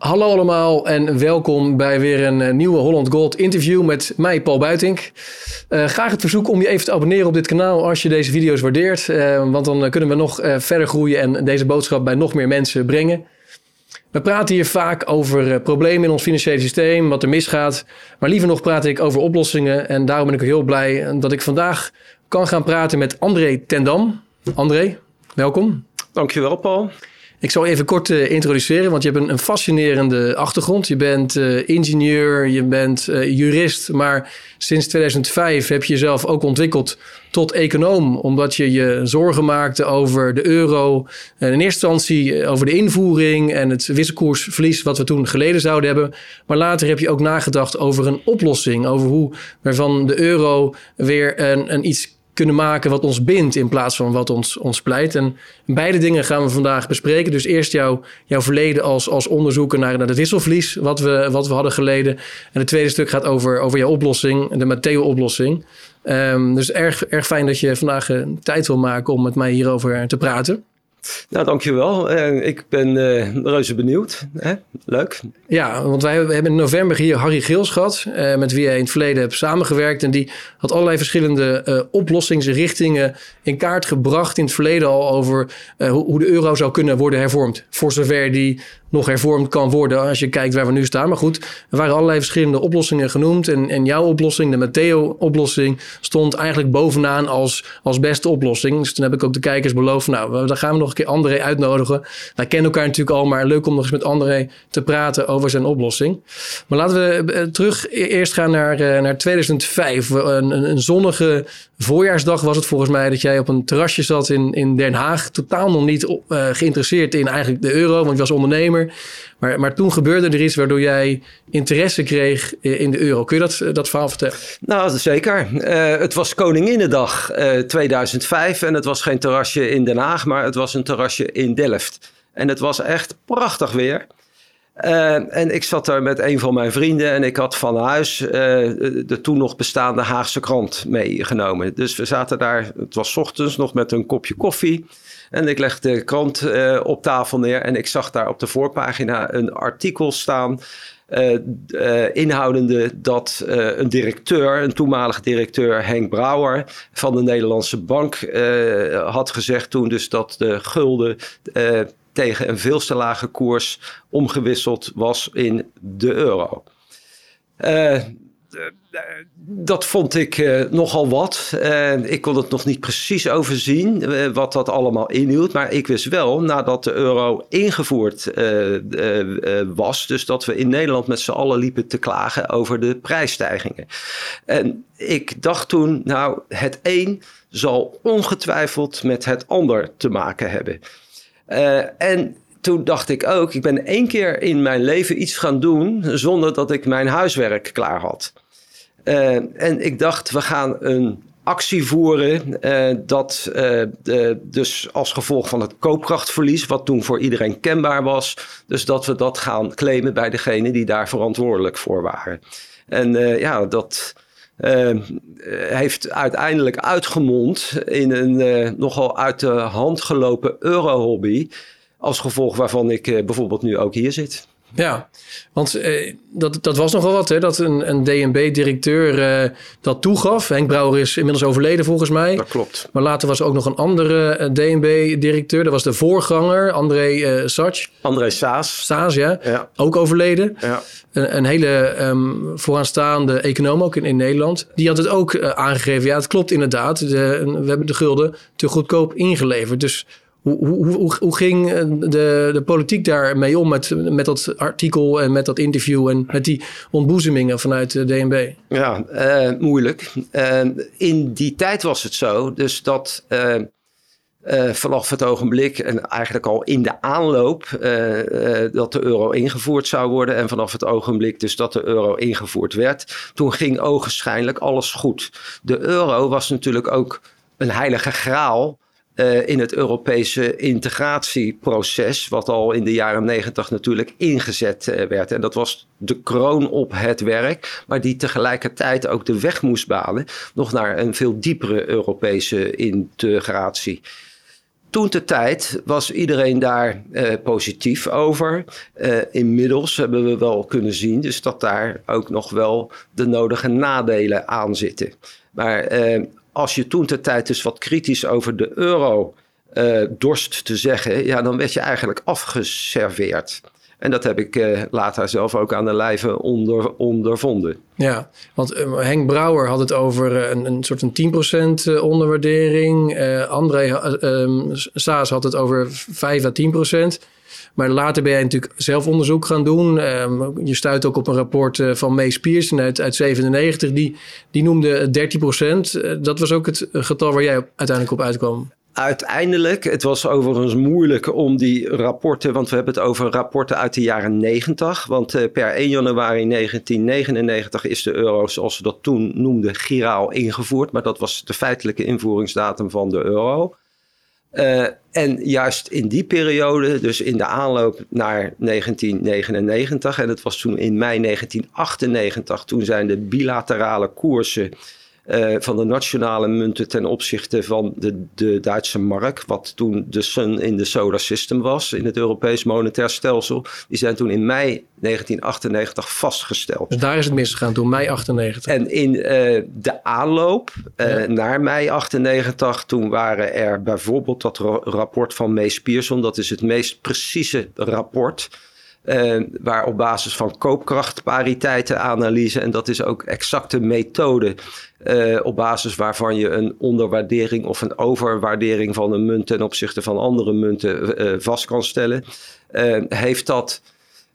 Hallo allemaal en welkom bij weer een eh, nieuwe Holland Gold interview met mij, Paul Buitink. Uh, graag het verzoek om je even te abonneren op dit kanaal als je deze video's waardeert. Uh, want dan kunnen we nog verder groeien en deze boodschap bij nog meer mensen brengen. We praten hier vaak over problemen in ons financiële systeem, wat er misgaat. Maar liever nog praat ik over oplossingen. En daarom ben ik heel blij dat ik vandaag kan gaan praten met André Tendam. André, welkom. Dankjewel, Paul. Ik zal even kort uh, introduceren, want je hebt een, een fascinerende achtergrond. Je bent uh, ingenieur, je bent uh, jurist, maar sinds 2005 heb je jezelf ook ontwikkeld tot econoom, omdat je je zorgen maakte over de euro. En in eerste instantie over de invoering en het wisselkoersverlies wat we toen geleden zouden hebben. Maar later heb je ook nagedacht over een oplossing, over hoe we van de euro weer een, een iets kunnen maken wat ons bindt in plaats van wat ons, ons pleit. En beide dingen gaan we vandaag bespreken. Dus eerst jouw, jouw verleden als, als onderzoeker naar, naar het wisselverlies, wat we, wat we hadden geleden. En het tweede stuk gaat over, over jouw oplossing, de Matteo-oplossing. Um, dus erg, erg fijn dat je vandaag uh, tijd wil maken om met mij hierover te praten. Nou, dankjewel. Uh, ik ben uh, reuze benieuwd. Hè? Leuk. Ja, want wij hebben in november hier Harry Geels gehad, uh, met wie jij in het verleden hebt samengewerkt. En die had allerlei verschillende oplossingsrichtingen in kaart gebracht in het verleden al over hoe de euro zou kunnen worden hervormd. Voor zover die nog hervormd kan worden als je kijkt waar we nu staan. Maar goed, er waren allerlei verschillende oplossingen genoemd. En, en jouw oplossing, de Matteo-oplossing, stond eigenlijk bovenaan als, als beste oplossing. Dus toen heb ik ook de kijkers beloofd, nou, dan gaan we nog een keer André uitnodigen. Wij kennen elkaar natuurlijk al, maar leuk om nog eens met André te praten over zijn oplossing. Maar laten we eh, terug e-, eerst gaan naar, eh, naar 2005. Een, een zonnige voorjaarsdag was het volgens mij dat jij op een terrasje zat in, in Den Haag. Totaal nog niet uh, geïnteresseerd in eigenlijk de euro, want je was ondernemer. Maar, maar toen gebeurde er iets waardoor jij interesse kreeg in de euro. Kun je dat, dat verhaal vertellen? Nou, zeker. Het was Koninginnedag uh, 2005 en het was geen terrasje in Den Haag, maar het was een terrasje in Delft. En het was echt prachtig weer. Uh, en ik zat daar met een van mijn vrienden en ik had van huis uh, de toen nog bestaande Haagse krant meegenomen. Dus we zaten daar, het was ochtends nog met een kopje koffie. En ik legde de krant uh, op tafel neer en ik zag daar op de voorpagina een artikel staan. inhoudende dat een directeur, een toenmalige directeur Henk Brouwer van de Nederlandse Bank had gezegd toen dus dat de gulden tegen een veel te lage koers omgewisseld was in de euro. Uh, dat vond ik uh, nogal wat. Ik kon het nog niet precies overzien wat dat allemaal inhield. Maar ik wist wel, nadat de euro ingevoerd was, dus dat we in Nederland met z'n allen liepen te klagen over de prijsstijgingen. En ik dacht toen, nou, het een zal ongetwijfeld met het ander te maken hebben. Uh, en toen dacht ik ook, ik ben één keer in mijn leven iets gaan doen zonder dat ik mijn huiswerk klaar had. Uh, en ik dacht, we gaan een actie voeren uh, dat dus als gevolg van het koopkrachtverlies, wat toen voor iedereen kenbaar was, dus dat we dat gaan claimen bij degene die daar verantwoordelijk voor waren. En ja, dat heeft uiteindelijk uitgemond in een uh, nogal uit de hand gelopen eurohobby. Als gevolg waarvan ik uh, bijvoorbeeld nu ook hier zit. Ja, want eh, dat, dat was nogal wat, hè? Dat een, een DNB-directeur eh, dat toegaf. Henk Brouwer is inmiddels overleden volgens mij. Dat klopt. Maar later was er ook nog een andere uh, DNB-directeur. Dat was de voorganger, André Sach. André Saas. Saas, ja. ja. Ook overleden. Ja. Een, een hele um, vooraanstaande econoom ook in, in Nederland. Die had het ook aangegeven. Ja, het klopt inderdaad. De, we hebben de gulden te goedkoop ingeleverd. Dus hoe, ging eh, de, de politiek daarmee om met, met dat artikel en met dat interview en met die ontboezemingen vanuit de DNB? Ja, uh, moeilijk. Uh, in die tijd was het zo, dus dat vanaf het ogenblik en eigenlijk al in de aanloop dat de euro ingevoerd zou worden en vanaf het ogenblik dus dat de euro ingevoerd werd, toen ging ogenschijnlijk alles goed. De euro was natuurlijk ook een heilige graal uh, in het Europese integratieproces, wat al in de jaren negentig natuurlijk ingezet uh, werd. En dat was de kroon op het werk, maar die tegelijkertijd ook de weg moest banen nog naar een veel diepere Europese integratie. toen de tijd was iedereen daar uh, positief over. Inmiddels hebben we wel kunnen zien dus dat daar ook nog wel de nodige nadelen aan zitten. Maar als je toen de tijd dus wat kritisch over de euro dorst te zeggen, ja, dan werd je eigenlijk afgeserveerd. En dat heb ik uh, later zelf ook aan de lijve onder, ondervonden. Ja, want uh, Henk Brouwer had het over een, een soort een 10% onderwaardering. André um, Saas had het over 5 à 10%. Maar later ben jij natuurlijk zelf onderzoek gaan doen. Um, je stuit ook op een rapport van Mees Pierson uit, uit 97. Die, die noemde 13%. dat was ook het getal waar jij uiteindelijk op uitkwam. Uiteindelijk, het was overigens moeilijk om die rapporten, want we hebben het over rapporten uit de jaren 90. Want uh, per 1 januari 1999 is de euro, zoals ze dat toen noemden, giraal ingevoerd. Maar dat was de feitelijke invoeringsdatum van de euro. Uh, en juist in die periode, dus in de aanloop naar 1999, en het was toen in mei 1998, toen zijn de bilaterale koersen uh, van de nationale munten ten opzichte van de, de Duitse mark, wat toen de sun in de solar system was in het Europees monetair stelsel, die zijn toen in mei 1998 vastgesteld. Dus daar is het misgegaan toen, mei 98. En in uh, de aanloop uh, ja. naar mei 98, toen waren er bijvoorbeeld dat rapport van Mees Pierson, dat is het meest precieze rapport uh, waar op basis van koopkrachtpariteitenanalyse, en dat is ook exacte methode, uh, op basis waarvan je een onderwaardering of een overwaardering van een munt ten opzichte van andere munten uh, vast kan stellen, heeft dat.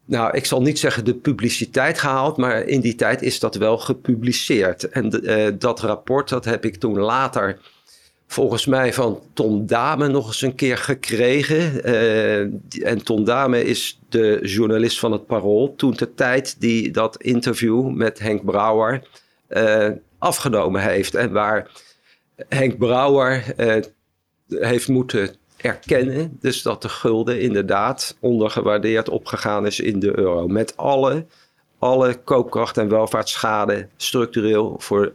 Nou, ik zal niet zeggen de publiciteit gehaald, maar in die tijd is dat wel gepubliceerd. En dat rapport, dat heb ik toen later volgens mij van Tom Dame nog eens een keer gekregen. Uh, en Tom Dame is de journalist van het Parool. Toen de tijd die dat interview met Henk Brouwer uh, afgenomen heeft. En waar Henk Brouwer uh, heeft moeten erkennen. Dus dat de gulden inderdaad ondergewaardeerd opgegaan is in de euro. Met alle, alle koopkracht en welvaartsschade structureel voor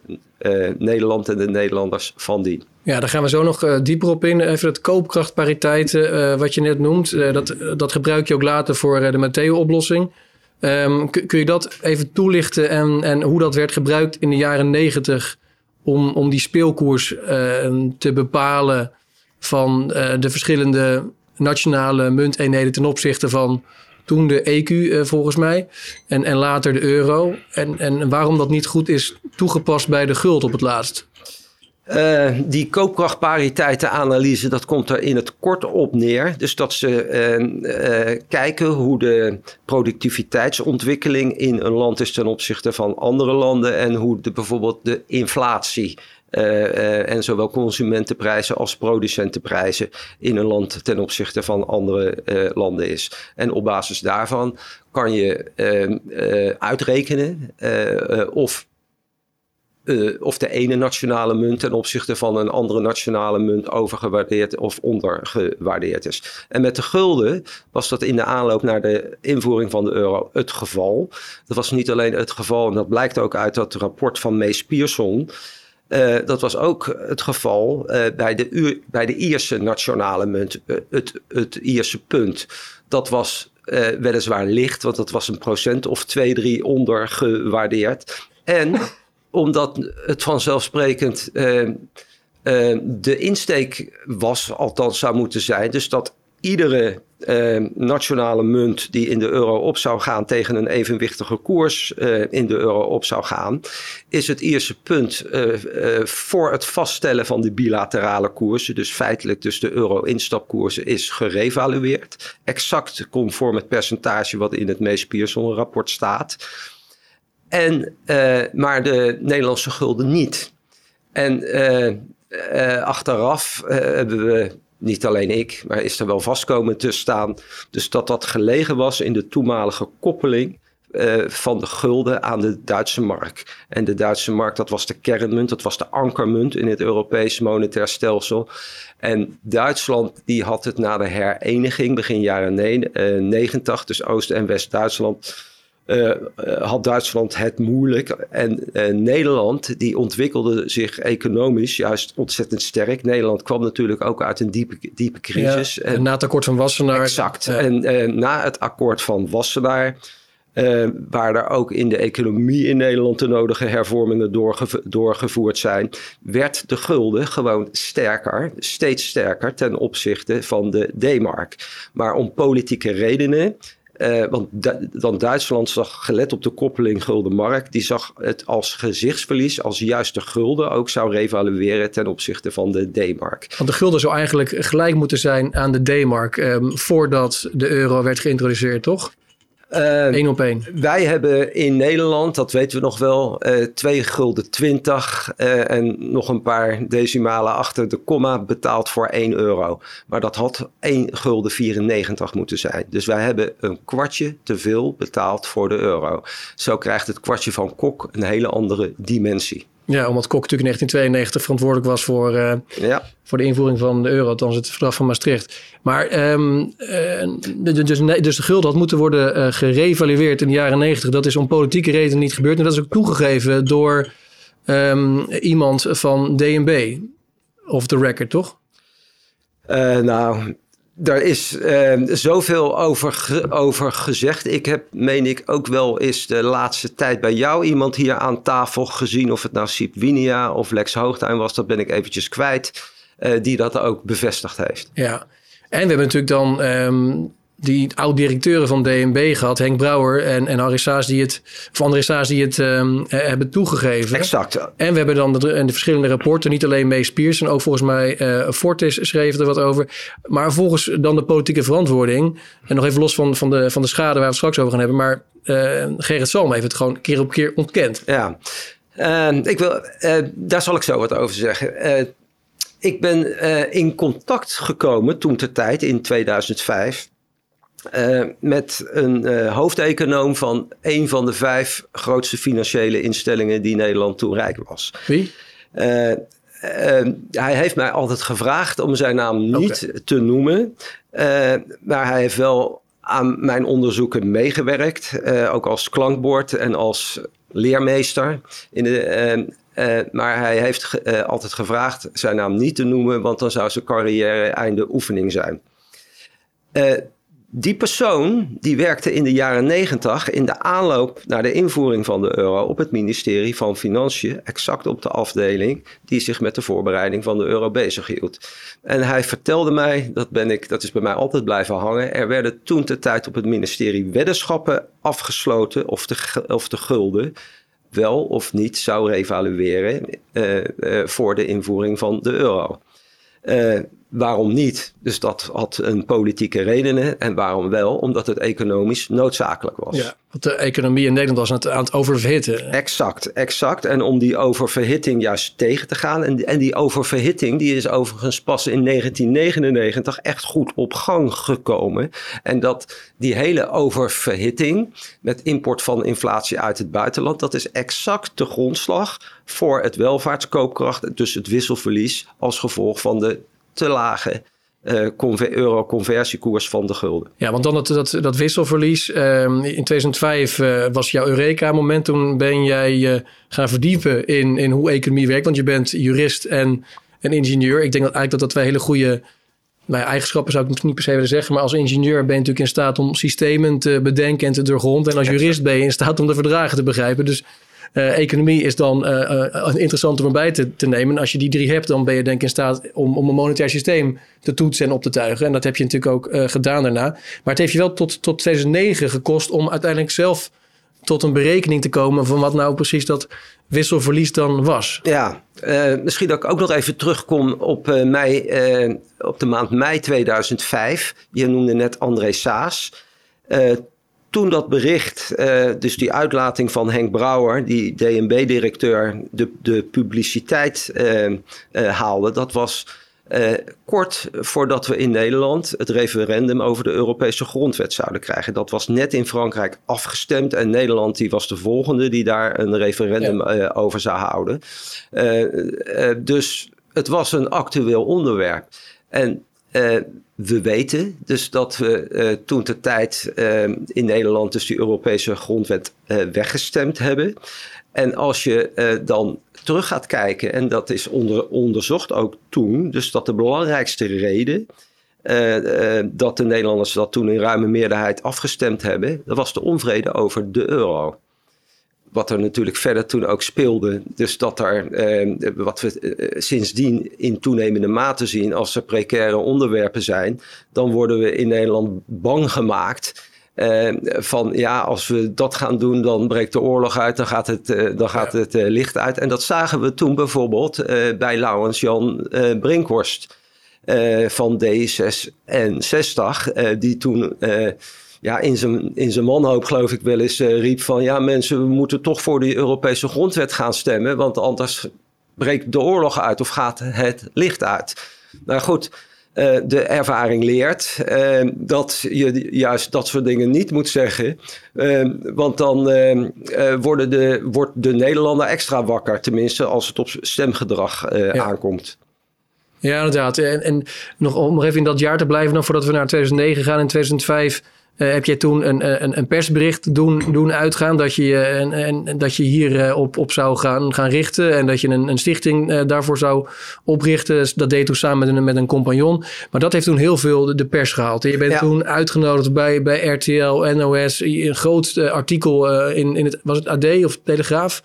Nederland en de Nederlanders van die. Ja, daar gaan we zo nog uh, dieper op in. Even dat koopkrachtpariteit, uh, wat je net noemt. Uh, dat, dat gebruik je ook later voor de Matteo-oplossing. Um, kun je dat even toelichten en, en hoe dat werd gebruikt in de jaren negentig... om, om die speelkoers te bepalen van de verschillende nationale munteenheden... ten opzichte van toen de EQ volgens mij en, en later de euro. En, en waarom dat niet goed is toegepast bij de guld op het laatst? Uh, die koopkrachtpariteitenanalyse, dat komt er in het kort op neer. Dus dat ze uh, uh, kijken hoe de productiviteitsontwikkeling in een land is ten opzichte van andere landen. En hoe de, bijvoorbeeld de inflatie en zowel consumentenprijzen als producentenprijzen in een land ten opzichte van andere landen is. En op basis daarvan kan je uitrekenen of uh, of de ene nationale munt ten opzichte van een andere nationale munt overgewaardeerd of ondergewaardeerd is. En met de gulden was dat in de aanloop naar de invoering van de euro het geval. Dat was niet alleen het geval, en dat blijkt ook uit dat rapport van Mees Pierson. Uh, dat was ook het geval uh, bij, de, bij de Ierse nationale munt, het, het Ierse punt. Dat was weliswaar licht, want dat was een procent of twee, drie ondergewaardeerd. En omdat het vanzelfsprekend uh, uh, de insteek was, althans zou moeten zijn, dus dat iedere uh, nationale munt die in de euro op zou gaan tegen een evenwichtige koers in de euro op zou gaan, is het eerste punt voor het vaststellen van de bilaterale koersen, dus feitelijk dus de euro-instapkoersen, is gerevalueerd. Exact conform het percentage wat in het meest Pearson rapport staat. En, uh, maar de Nederlandse gulden niet. En uh, uh, achteraf hebben we, niet alleen ik, maar is er wel vastkomen te staan. Dus dat dat gelegen was in de toenmalige koppeling van de gulden aan de Duitse mark. En de Duitse mark, dat was de kernmunt, dat was de ankermunt in het Europese monetair stelsel. En Duitsland, die had het na de hereniging begin jaren 90, dus Oost- en West-Duitsland had Duitsland het moeilijk. En Nederland, die ontwikkelde zich economisch juist ontzettend sterk. Nederland kwam natuurlijk ook uit een diepe, diepe crisis. Ja, en, na het akkoord van Wassenaar. Exact. En na het akkoord van Wassenaar waar er ook in de economie in Nederland de nodige hervormingen doorgevoerd zijn, werd de gulden gewoon sterker, steeds sterker ten opzichte van de D-mark. Maar om politieke redenen uh, want dan Duitsland zag, gelet op de koppeling gulden-mark, die zag het als gezichtsverlies als juist de gulden ook zou revalueren ten opzichte van de D-mark. Want de gulden zou eigenlijk gelijk moeten zijn aan de D-mark um, voordat de euro werd geïntroduceerd, toch? Eén ehm, op één. Wij hebben in Nederland, dat weten we nog wel, uh, twee gulden 20 uh, en nog een paar decimalen achter de komma betaald voor 1 euro. Maar dat had 1 gulden 94 moeten zijn. Dus wij hebben een kwartje te veel betaald voor de euro. Zo krijgt het kwartje van Kok een hele andere dimensie. Ja, omdat Kok natuurlijk in 1992 verantwoordelijk was voor, uh, ja. voor de invoering van de euro, althans het verdrag van Maastricht. Maar um, uh, dus, dus de gulden had moeten worden uh, gerevalueerd in de jaren 90. Dat is om politieke redenen niet gebeurd. En dat is ook toegegeven door um, iemand van DNB. Of the record, toch? nou, daar is uh, zoveel over, over gezegd. Ik heb, meen ik, ook wel eens de laatste tijd bij jou iemand hier aan tafel gezien. Of het nou Sip Winia of Lex Hoogtuin was, dat ben ik eventjes kwijt. Uh, die dat ook bevestigd heeft. Ja, en we hebben natuurlijk dan um, die oud-directeuren van DNB gehad, Henk Brouwer en, en Harry Saas, die het, of André Saas, die het um, hebben toegegeven. Exact. En we hebben dan de, de verschillende rapporten, niet alleen Mees Piers en ook volgens mij uh, Fortis schreef er wat over. Maar volgens dan de politieke verantwoording, en nog even los van, van, de, van de schade waar we het straks over gaan hebben, maar uh, Gerrit Salm heeft het gewoon keer op keer ontkend. Ja, uh, ik wil, daar zal ik zo wat over zeggen. ik ben in contact gekomen toen ter tijd in 2005 uh, met een uh, hoofdeconoom van een van de vijf grootste financiële instellingen die Nederland toen rijk was. Wie? Uh, hij heeft mij altijd gevraagd om zijn naam niet te noemen. maar hij heeft wel aan mijn onderzoeken meegewerkt. ook als klankbord en als leermeester. In de, maar hij heeft altijd gevraagd zijn naam niet te noemen, want dan zou zijn carrière einde oefening zijn. Die persoon die werkte in de jaren negentig in de aanloop naar de invoering van de euro op het ministerie van Financiën, exact op de afdeling die zich met de voorbereiding van de euro bezighield. En hij vertelde mij, dat, ben ik, dat is bij mij altijd blijven hangen, er werden toen de tijd op het ministerie weddenschappen afgesloten of de, of de gulden wel of niet zou revalueren uh, uh, voor de invoering van de euro. Uh, Waarom niet? Dus dat had een politieke redenen. En waarom wel? Omdat het economisch noodzakelijk was. Ja, want de economie in Nederland was aan het, oververhitten. Exact, exact. En om die oververhitting juist tegen te gaan. En, en die oververhitting die is overigens pas in 1999 echt goed op gang gekomen. En dat die hele oververhitting met import van inflatie uit het buitenland... dat is exact de grondslag voor het welvaartskoopkracht. Dus het wisselverlies als gevolg van de te lage uh, euro-conversiekoers van de gulden. Ja, want dan dat, dat, dat wisselverlies. Uh, in 2005 uh, eh, was jouw Eureka-moment. Toen ben jij uh, gaan verdiepen in, in hoe economie werkt. Want je bent jurist en, en ingenieur. Ik denk dat eigenlijk dat dat twee hele goede nou eigenschappen zou ik niet per se willen zeggen. Maar als ingenieur ben je natuurlijk in staat om systemen te bedenken en te doorgronden. En als jurist ben je in staat om de verdragen te begrijpen. Dus uh, economie is dan uh, interessant om erbij te, te nemen. Als je die drie hebt, dan ben je denk ik in staat om, om een monetair systeem te toetsen en op te tuigen. En dat heb je natuurlijk ook gedaan daarna. Maar het heeft je wel tot, tot 2009 gekost om uiteindelijk zelf tot een berekening te komen van wat nou precies dat wisselverlies dan was. Ja, misschien dat ik ook nog even terugkom op, mei, op de maand mei 2005. Je noemde net André Saas toen dat bericht, uh, dus die uitlating van Henk Brouwer, die DNB-directeur, de, de publiciteit uh, uh, haalde, dat was kort voordat we in Nederland het referendum over de Europese grondwet zouden krijgen. Dat was net in Frankrijk afgestemd en Nederland die was de volgende die daar een referendum over zou houden. dus het was een actueel onderwerp. En we weten dus dat we toen de tijd in Nederland dus die Europese grondwet weggestemd hebben. En als je dan terug gaat kijken, en dat is onder, onderzocht ook toen, dus dat de belangrijkste reden dat de Nederlanders dat toen in ruime meerderheid afgestemd hebben, dat was de onvrede over de euro. Wat er natuurlijk verder toen ook speelde. Dus dat er, uh, wat we sindsdien in toenemende mate zien, als er precaire onderwerpen zijn, dan worden we in Nederland bang gemaakt. van ja, als we dat gaan doen, dan breekt de oorlog uit, dan gaat het, dan gaat het licht uit. En dat zagen we toen bijvoorbeeld bij Laurens Jan Brinkhorst. Van D66, uh, die toen ja, in zijn, in zijn manhoop, geloof ik wel eens, riep van ja mensen, we moeten toch voor die Europese grondwet gaan stemmen, want anders breekt de oorlog uit of gaat het licht uit. Nou goed, de ervaring leert dat je juist dat soort dingen niet moet zeggen. want dan worden de, wordt de Nederlander extra wakker, tenminste als het op stemgedrag ja. aankomt. Ja, inderdaad. En, en nog om even in dat jaar te blijven, nog voordat we naar 2009 gaan. In 2005 uh, heb jij toen een, een, een, persbericht doen, doen uitgaan dat je, en, en, dat je hier uh, op, op zou gaan, gaan richten. En dat je een, een stichting uh, daarvoor zou oprichten. Dat deed toen samen met een, met een compagnon. Maar dat heeft toen heel veel de, de pers gehaald. En je bent ja. toen uitgenodigd bij, bij RTL, NOS. Een groot artikel in, in het, was het AD of Telegraaf?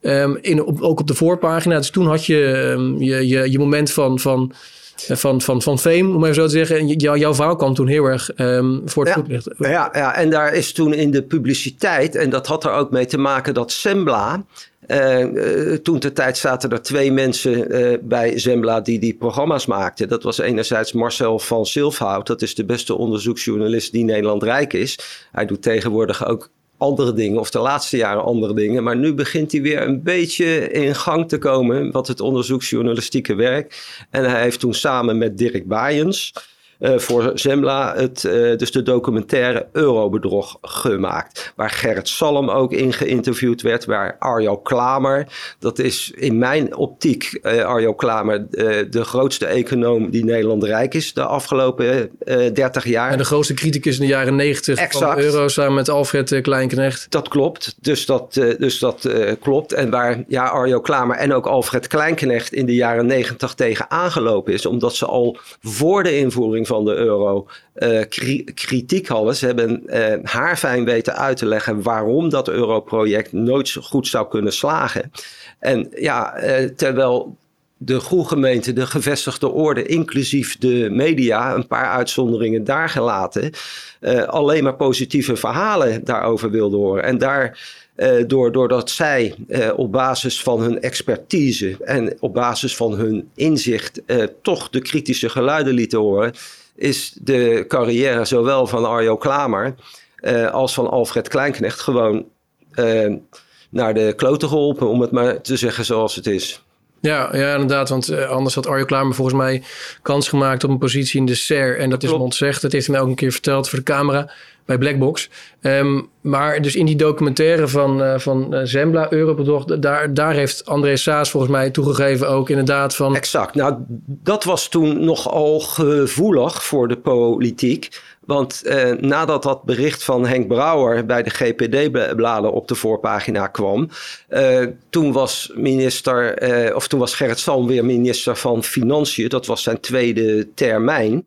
Um, in, op, ook op de voorpagina. Dus toen had je um, je, je, je moment van, van, van, van, van fame, om even zo te zeggen. En jou, jouw verhaal kwam toen heel erg um, voor het ja, voetlicht. Ja, ja, en daar is toen in de publiciteit, en dat had er ook mee te maken dat Sembla. Uh, uh, toen de tijd zaten er twee mensen uh, bij Zembla die die programma's maakten. Dat was enerzijds Marcel van Silfhout. Dat is de beste onderzoeksjournalist die Nederland rijk is. Hij doet tegenwoordig ook andere dingen, of de laatste jaren andere dingen. Maar nu begint hij weer een beetje in gang te komen, wat het onderzoeksjournalistieke werk. En hij heeft toen samen met Dirk Baaiens uh, voor Zembla het, uh, dus de documentaire Eurobedrog gemaakt. Waar Gerrit Salm ook in geïnterviewd werd, waar Arjo Klamer, dat is in mijn optiek uh, Arjo Klamer de grootste econoom die Nederland rijk is de afgelopen 30 jaar. En de grootste criticus in de jaren 90 exact. van de euro samen met Alfred Kleinknecht. Dat klopt, dus dat, dus dat klopt. En waar ja, Arjo Klamer en ook Alfred Kleinknecht in de jaren 90 tegen aangelopen is, omdat ze al voor de invoering van de euro uh, kritiek hadden. Ze hebben uh, haar fijn weten uit te leggen waarom dat europroject nooit goed zou kunnen slagen. En ja, uh, terwijl de gemeente, de gevestigde orde, inclusief de media, een paar uitzonderingen daar gelaten, alleen maar positieve verhalen daarover wilden horen. En daar. Uh, door, doordat zij uh, op basis van hun expertise en op basis van hun inzicht uh, toch de kritische geluiden lieten horen, is de carrière zowel van Arjo Klamer als van Alfred Kleinknecht gewoon naar de kloten geholpen, om het maar te zeggen zoals het is. Ja, ja inderdaad. Want uh, anders had Arjo Klamer volgens mij kans gemaakt op een positie in de SER. En dat is hem ontzegd. Dat heeft hij mij ook een keer verteld voor de camera bij Blackbox. Um, maar dus in die documentaire van, uh, van uh, Zembla, Europedog, daar, daar heeft André Saas volgens mij toegegeven ook inderdaad van... Exact. Nou, dat was toen nogal gevoelig voor de politiek. Want uh, nadat dat bericht van Henk Brouwer bij de GPD-bladen op de voorpagina kwam, uh, toen was minister, uh, of toen was Gerrit Salm weer minister van Financiën. Dat was zijn tweede termijn.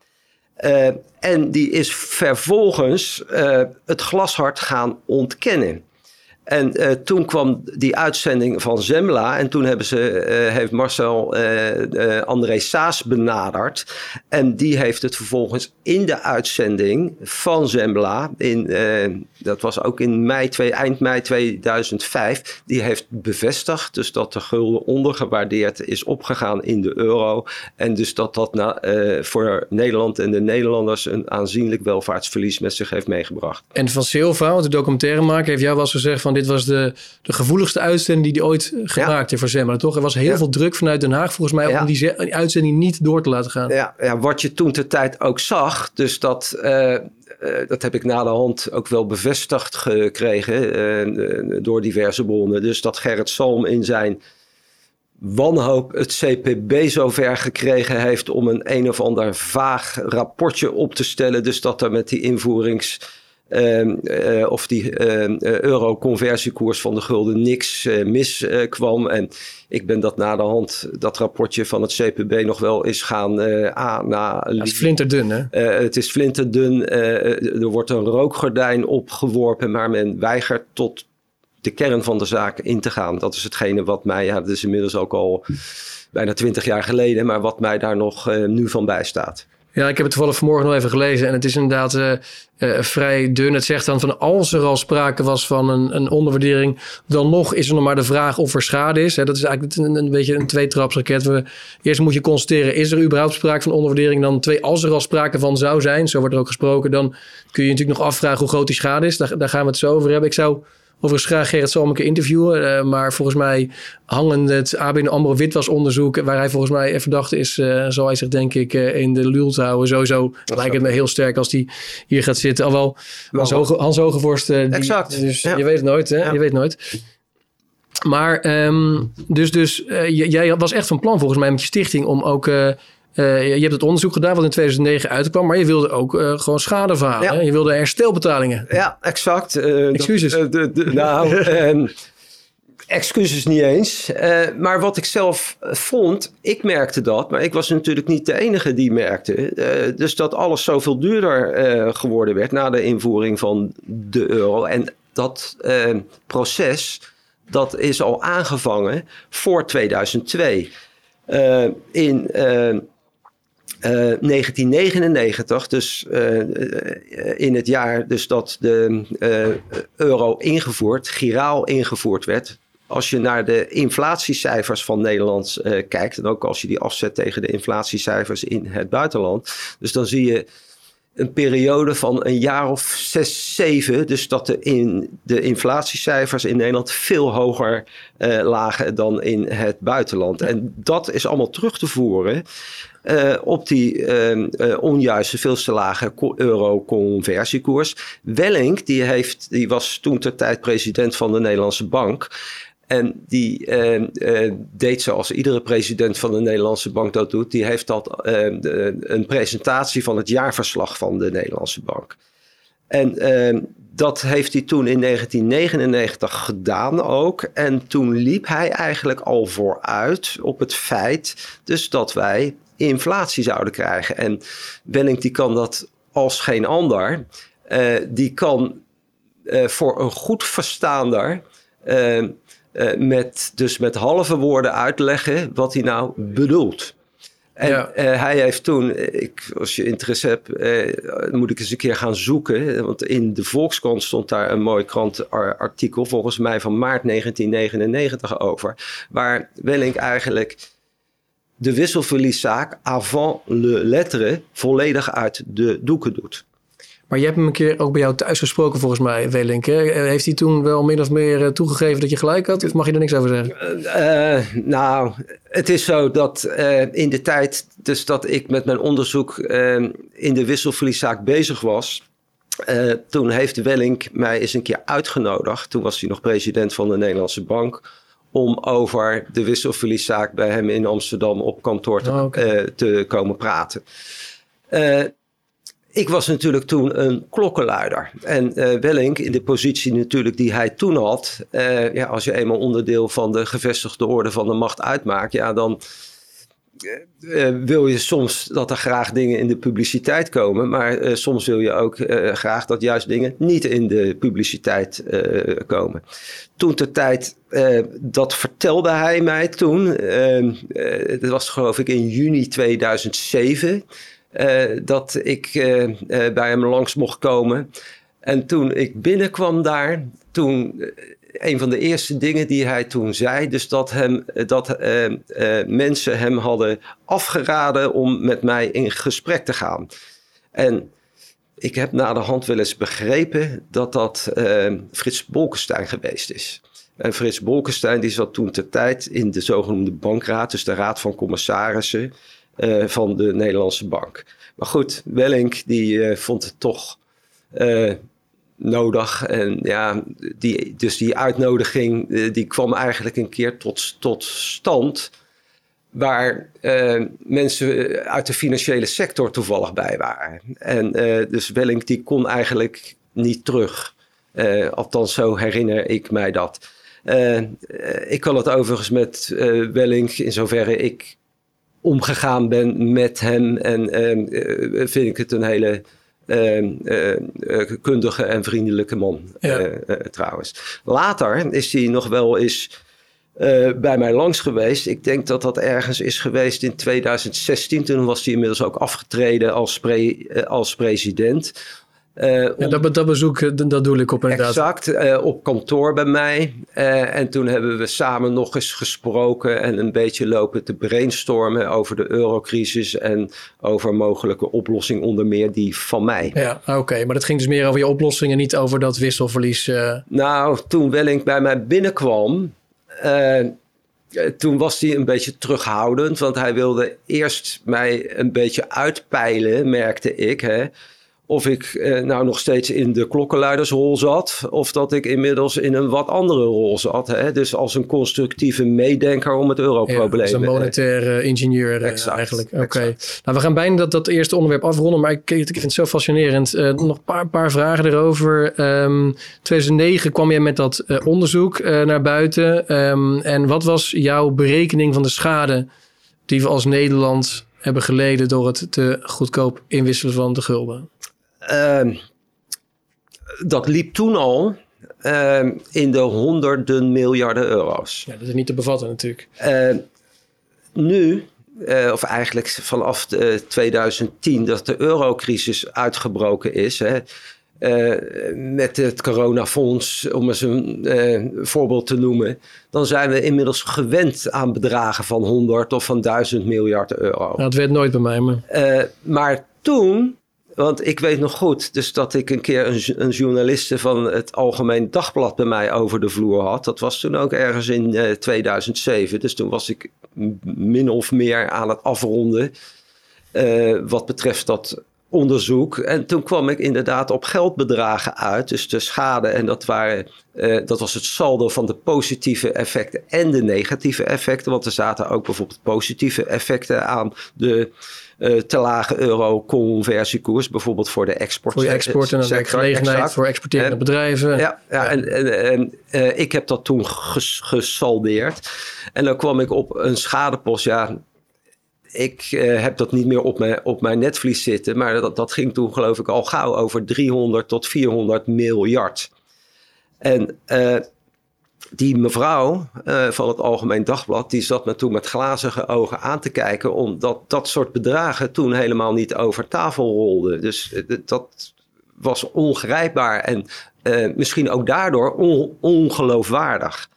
en die is vervolgens het glashard gaan ontkennen. En uh, toen kwam die uitzending van Zembla. En toen hebben ze, uh, heeft Marcel uh, André Saas benaderd. En die heeft het vervolgens in de uitzending van Zembla. Dat was ook in mei, twee, eind mei 2005. Die heeft bevestigd dus dat de gulden ondergewaardeerd is opgegaan in de euro. En dus dat dat voor Nederland en de Nederlanders een aanzienlijk welvaartsverlies met zich heeft meegebracht. En van Silva, de documentairemaker, heeft jou wel eens gezegd van dit was de, de gevoeligste uitzending die hij ooit gemaakt heeft voor Zembla, toch? Er was heel veel druk vanuit Den Haag volgens mij om die, uitzending niet door te laten gaan. Ja, ja wat je toen ter tijd ook zag, dus dat... Uh, dat heb ik na de hand ook wel bevestigd gekregen uh, door diverse bronnen. Dus dat Gerrit Salm in zijn wanhoop het CPB zover gekregen heeft om een een of ander vaag rapportje op te stellen. Dus dat er met die invoerings eh, of die ehm, eh, euro-conversiekoers van de gulden niks uh, miskwam. en ik ben dat na de hand, dat rapportje van het CPB nog wel eens gaan aan. Na, het is flinterdun, hè? het is flinterdun. er wordt een rookgordijn opgeworpen, maar men weigert tot de kern van de zaak in te gaan. Dat is hetgene wat mij, ja, dat is inmiddels ook al bijna twintig jaar geleden, maar wat mij daar nog nu van bijstaat. Ja, ik heb het toevallig vanmorgen nog even gelezen. En het is inderdaad uh, uh, vrij dun. Het zegt dan van als er al sprake was van een, een onderwaardering, dan nog is er nog maar de vraag of er schade is. Dat is eigenlijk een, een beetje een tweetrapsraket. We, eerst moet je constateren, is er überhaupt sprake van onderwaardering? Dan twee, als er al sprake van zou zijn, zo wordt er ook gesproken, dan kun je natuurlijk nog afvragen hoe groot die schade is. Daar, daar gaan we het zo over hebben. Ik zou Overigens graag Gerrit Salmeke interviewen. Uh, maar volgens mij hangen het ABN AMRO witwasonderzoek... waar hij volgens mij verdacht is... Uh, zal hij zich denk ik uh, in de lul houden. Sowieso lijkt het me heel sterk als hij hier gaat zitten. Alwel, Hans, Hoge, Hans Hogevorst... Die, exact. Dus je weet het nooit, hè? Ja. Je weet nooit. Maar um, dus, dus jij was echt van plan volgens mij met je stichting... om ook uh, je hebt het onderzoek gedaan wat in 2009 uitkwam, maar je wilde ook uh, gewoon schade Ja. Je wilde herstelbetalingen. Ja, exact. Uh, excuses. Dat, de, de, nou, um, excuses niet eens. maar wat ik zelf vond, ik merkte dat, maar ik was natuurlijk niet de enige die merkte. dus dat alles zoveel duurder geworden werd na de invoering van de euro. En dat proces, dat is al aangevangen voor 2002. in 1999, eh, dus uh, in het jaar dus dat de euro ingevoerd, giraal ingevoerd werd. Als je naar de inflatiecijfers van Nederland kijkt, en ook als je die afzet tegen de inflatiecijfers in het buitenland, dus dan zie je een periode van een jaar of zes, zeven. Dus dat de, in, de inflatiecijfers in Nederland veel hoger lagen dan in het buitenland. En dat is allemaal terug te voeren uh, op die uh, onjuiste, veel te lage euro-conversiekoers. Welling, die, heeft, die was toen ter tijd president van de Nederlandse Bank. En die uh, deed zoals iedere president van de Nederlandse bank dat doet. Die heeft dat de, een presentatie van het jaarverslag van de Nederlandse bank. En dat heeft hij toen in 1999 gedaan ook. En toen liep hij eigenlijk al vooruit op het feit dus dat wij inflatie zouden krijgen. En Welling die kan dat als geen ander. Uh, die kan uh, voor een goed verstaander uh, met, dus met halve woorden uitleggen wat hij nou bedoelt. En ja. hij heeft toen, ik, als je interesse hebt, moet ik eens een keer gaan zoeken. Want in de Volkskrant stond daar een mooi krantartikel, volgens mij van maart 1999 over. Waar Welling eigenlijk de wisselverlieszaak avant le lettre volledig uit de doeken doet. Maar je hebt hem een keer ook bij jou thuis gesproken, volgens mij, Welink. Heeft hij toen wel min of meer eh, toegegeven dat je gelijk had? Of mag je er niks over zeggen? Uh, nou, het is zo dat uh, in de tijd dus dat ik met mijn onderzoek in de wisselverlieszaak bezig was... toen heeft Welling mij eens een keer uitgenodigd. Toen was hij nog president van de Nederlandse Bank om over de wisselverlieszaak bij hem in Amsterdam op kantoor te, oh, te komen praten. Uh, ik was natuurlijk toen een klokkenluider. En uh, Wellink, in de positie natuurlijk die hij toen had, ja, als je eenmaal onderdeel van de gevestigde orde van de macht uitmaakt, ja, dan uh, wil je soms dat er graag dingen in de publiciteit komen, maar uh, soms wil je ook graag dat juist dingen niet in de publiciteit komen. Toen ter tijd, dat vertelde hij mij toen, ehm, dat was geloof ik in juni 2007, dat ik bij hem langs mocht komen. En toen ik binnenkwam daar, toen een van de eerste dingen die hij toen zei, dus dat, hem, dat uh, uh, mensen hem hadden afgeraden om met mij in gesprek te gaan. En ik heb na de hand wel eens begrepen dat dat uh, Frits Bolkestein geweest is. En Frits Bolkestein die zat toen ter tijd in de zogenoemde bankraad, dus de raad van commissarissen van de Nederlandse bank. Maar goed, Wellink die vond het toch nodig. En ja, die, dus die uitnodiging eh, die kwam eigenlijk een keer tot, tot stand. Waar uh, mensen uit de financiële sector toevallig bij waren. En uh, dus Wellink die kon eigenlijk niet terug. althans, zo herinner ik mij dat. ik kan het overigens met Wellink in zoverre ik omgegaan ben met hem. En vind ik het een hele eh, eh, kundige en vriendelijke man eh, trouwens. Later is hij nog wel eens bij mij langs geweest. Ik denk dat dat ergens is geweest in 2016. Toen was hij inmiddels ook afgetreden als, als president. Uh, ja, dat, dat, bezoek, eh, dat doe ik op inderdaad. Exact, uh, op kantoor bij mij. Uh, en toen hebben we samen nog eens gesproken en een beetje lopen te brainstormen over de eurocrisis en over mogelijke oplossing onder meer die van mij. Ja, oké. Maar dat ging dus meer over je oplossingen, niet over dat wisselverlies. Nou, toen Welling bij mij binnenkwam, toen was hij een beetje terughoudend, want hij wilde eerst mij een beetje uitpeilen, merkte ik. Hè of ik eh, nou nog steeds in de klokkenluidersrol zat, of dat ik inmiddels in een wat andere rol zat. Hè? Dus als een constructieve meedenker om het europrobleem. Ja, als een monetaire ingenieur eh, exact, eigenlijk. Oké. Nou, we gaan bijna dat, dat eerste onderwerp afronden, maar ik, ik vind het zo fascinerend. Uh, nog een paar, paar vragen erover. Um, ehm, 2009 kwam je met dat uh, onderzoek naar buiten. Um, en wat was jouw berekening van de schade die we als Nederland hebben geleden door het te goedkoop inwisselen van de gulden? Ehm, dat liep toen al uh, in de honderden miljarden euro's. Ja, dat is niet te bevatten natuurlijk. Uh, nu, uh, of eigenlijk vanaf 2010 dat de eurocrisis uitgebroken is... Hè, uh, met het coronafonds, om eens een uh, voorbeeld te noemen, dan zijn we inmiddels gewend aan bedragen van 100 of van 1000 miljard euro. Nou, dat werd nooit bij mij. Maar, maar toen want ik weet nog goed, dus dat ik een keer een, een, journaliste van het Algemeen Dagblad bij mij over de vloer had. Dat was toen ook ergens in uh, eh, 2007. Dus toen was ik min of meer aan het afronden. Uh, wat betreft dat onderzoek. En toen kwam ik inderdaad op geldbedragen uit. Dus de schade. En dat, waren, uh, dat was het saldo van de positieve effecten en de negatieve effecten. Want er zaten ook bijvoorbeeld positieve effecten aan de uh, te lage euro-conversiekoers, bijvoorbeeld voor de export. Voor export en werkgelegenheid voor exporterende bedrijven. Ja, ja, en, en, en uh, ik heb dat toen ges, gesaldeerd. En dan kwam ik op een schadepost, ja, ik uh, heb dat niet meer op mijn, op mijn netvlies zitten, maar dat, dat ging toen geloof ik al gauw over 300 tot 400 miljard. En die mevrouw uh, van het Algemeen Dagblad, die zat me toen met glazige ogen aan te kijken, omdat dat soort bedragen toen helemaal niet over tafel rolden. Dus uh, dat was ongrijpbaar en uh, misschien ook daardoor on ongeloofwaardig.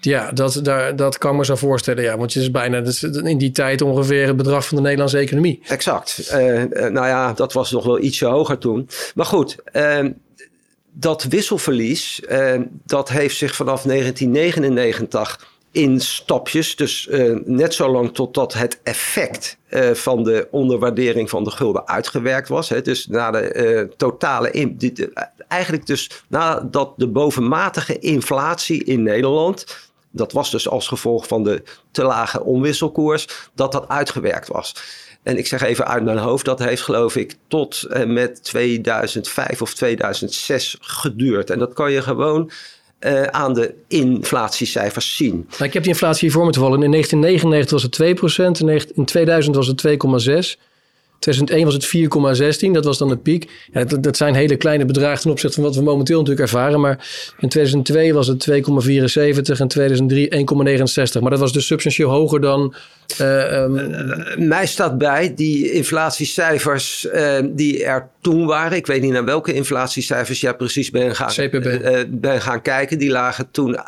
Ja, dat, daar, dat kan me zo voorstellen. Ja, want het is bijna in die tijd ongeveer het bedrag van de Nederlandse economie. Exact. nou ja, dat was nog wel ietsje hoger toen. Maar goed, dat wisselverlies, eh, dat heeft zich vanaf 1999 in stapjes, dus uh, net zo lang totdat het effect uh, van de onderwaardering van de gulden uitgewerkt was. Hè, dus na de totale, eigenlijk dus nadat de bovenmatige inflatie in Nederland, dat was dus als gevolg van de te lage omwisselkoers, dat dat uitgewerkt was. En ik zeg even uit mijn hoofd, dat heeft geloof ik tot en met 2005 of 2006 geduurd. En dat kan je gewoon uh, aan de inflatiecijfers zien. Nou, ik heb die inflatie hier voor me te vallen. In 1999 was het 2%, in 2000 was het 2,6%. 2001 was het 4,16, dat was dan de piek. Ja, dat, dat, zijn hele kleine bedragen ten opzichte van wat we momenteel natuurlijk ervaren. Maar in 2002 was het 2,74 en 2003 1,69. Maar dat was dus substantieel hoger dan... Uh, um... mij staat bij die inflatiecijfers uh, die er toen waren. Ik weet niet naar welke inflatiecijfers jij precies bent gaan, ben gaan kijken. Die lagen toen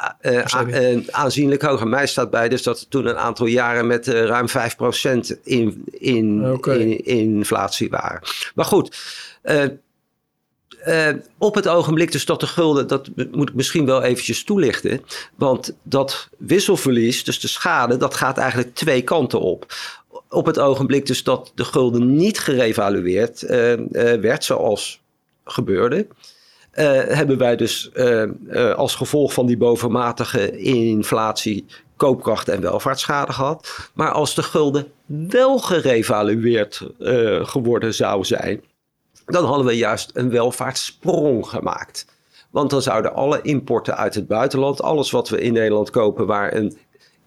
aanzienlijk hoger. Mij staat bij dus dat er toen een aantal jaren met ruim 5% in, in, okay. in, in inflatie waren. Maar goed, uh, op het ogenblik dus dat de gulden, dat moet ik misschien wel eventjes toelichten. Want dat wisselverlies, dus de schade, dat gaat eigenlijk twee kanten op. Op het ogenblik dus dat de gulden niet gerevalueerd uh, werd, zoals gebeurde. hebben wij dus als gevolg van die bovenmatige inflatie koopkracht en welvaartsschade gehad. Maar als de gulden wel gerevalueerd geworden zou zijn, dan hadden we juist een welvaartssprong gemaakt. Want dan zouden alle importen uit het buitenland, alles wat we in Nederland kopen waar een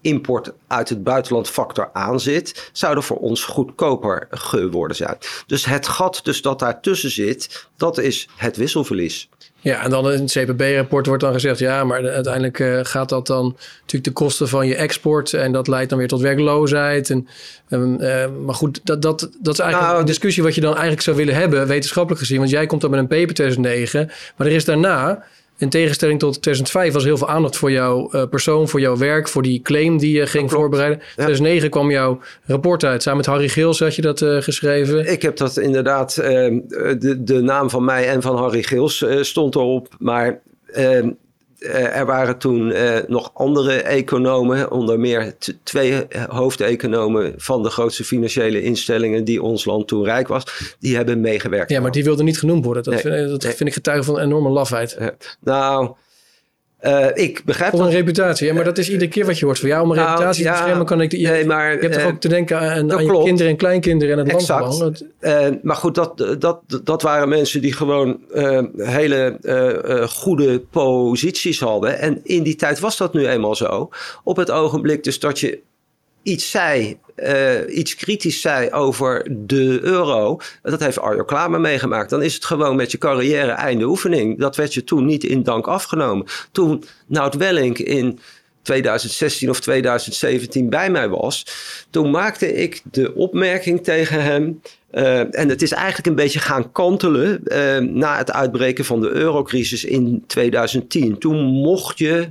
import uit het buitenland factor aan zit, zouden voor ons goedkoper geworden zijn. Dus het gat dus dat daartussen zit, dat is het wisselverlies. Ja, en dan in het CPB-rapport wordt dan gezegd... ja, maar uiteindelijk uh, gaat dat dan natuurlijk de kosten van je export... en dat leidt dan weer tot werkloosheid. En, uh, maar goed, dat, dat, dat is eigenlijk nou, een discussie... wat je dan eigenlijk zou willen hebben, wetenschappelijk gezien. Want jij komt dan met een paper 2009... maar er is daarna in tegenstelling tot 2005 was heel veel aandacht voor jouw uh, persoon, voor jouw werk, voor die claim die je ging voorbereiden. In 2009 kwam jouw rapport uit. Samen met Harry Geels had je dat uh, geschreven. Ik heb dat inderdaad, uh, de, de naam van mij en van Harry Geels stond erop. Maar ehm, eh, er waren toen uh, nog andere economen, onder meer twee hoofdeconomen van de grootste financiële instellingen die ons land toen rijk was, die hebben meegewerkt. Ja, maar die wilden niet genoemd worden. Dat, nee, vind, dat nee. vind, ik getuige van een enorme lafheid. nou, uh, ik begrijp Voor een reputatie, ja, maar dat is iedere keer wat je hoort. Van ja, om een nou, reputatie te beschermen kan ik... Je, nee, maar, je hebt toch uh, ook te denken aan, aan je kinderen en kleinkinderen en het exact. land. Uh, maar goed, dat, dat, dat waren mensen die gewoon hele goede posities hadden. En in die tijd was dat nu eenmaal zo. Op het ogenblik dus dat je iets zei, uh, iets kritisch zei over de euro. Dat heeft Arjo Klamer meegemaakt. Dan is het gewoon met je carrière einde oefening. Dat werd je toen niet in dank afgenomen. Toen Nout Welling in 2016 of 2017 bij mij was, toen maakte ik de opmerking tegen hem. Uh, en het is eigenlijk een beetje gaan kantelen uh, na het uitbreken van de eurocrisis in 2010. Toen mocht je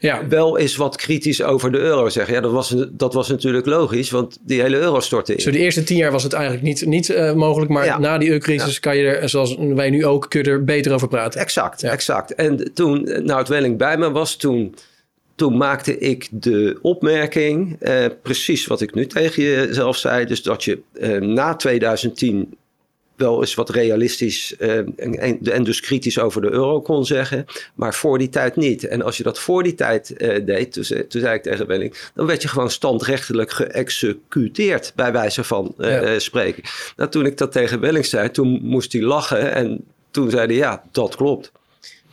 ja. wel eens wat kritisch over de euro zeggen. Ja, dat was, dat was natuurlijk logisch, want die hele euro stortte in. Zo de eerste tien jaar was het eigenlijk niet, niet uh, mogelijk, maar na die eurocrisis kan je er, zoals wij nu ook, kun je er beter over praten. Exact, exact. En toen nou het Welling bij me was, toen, toen maakte ik de opmerking, uh, precies wat ik nu tegen je zelf zei, dus dat je uh, na 2010 wel eens wat realistisch uh, en, en, dus kritisch over de euro kon zeggen. Maar voor die tijd niet. En als je dat voor die tijd uh, deed, toen, toen, zei ik tegen Welling, dan werd je gewoon standrechtelijk geëxecuteerd, bij wijze van uh, spreken. Nou, toen ik dat tegen Welling zei, toen moest hij lachen en toen zei hij, ja, dat klopt.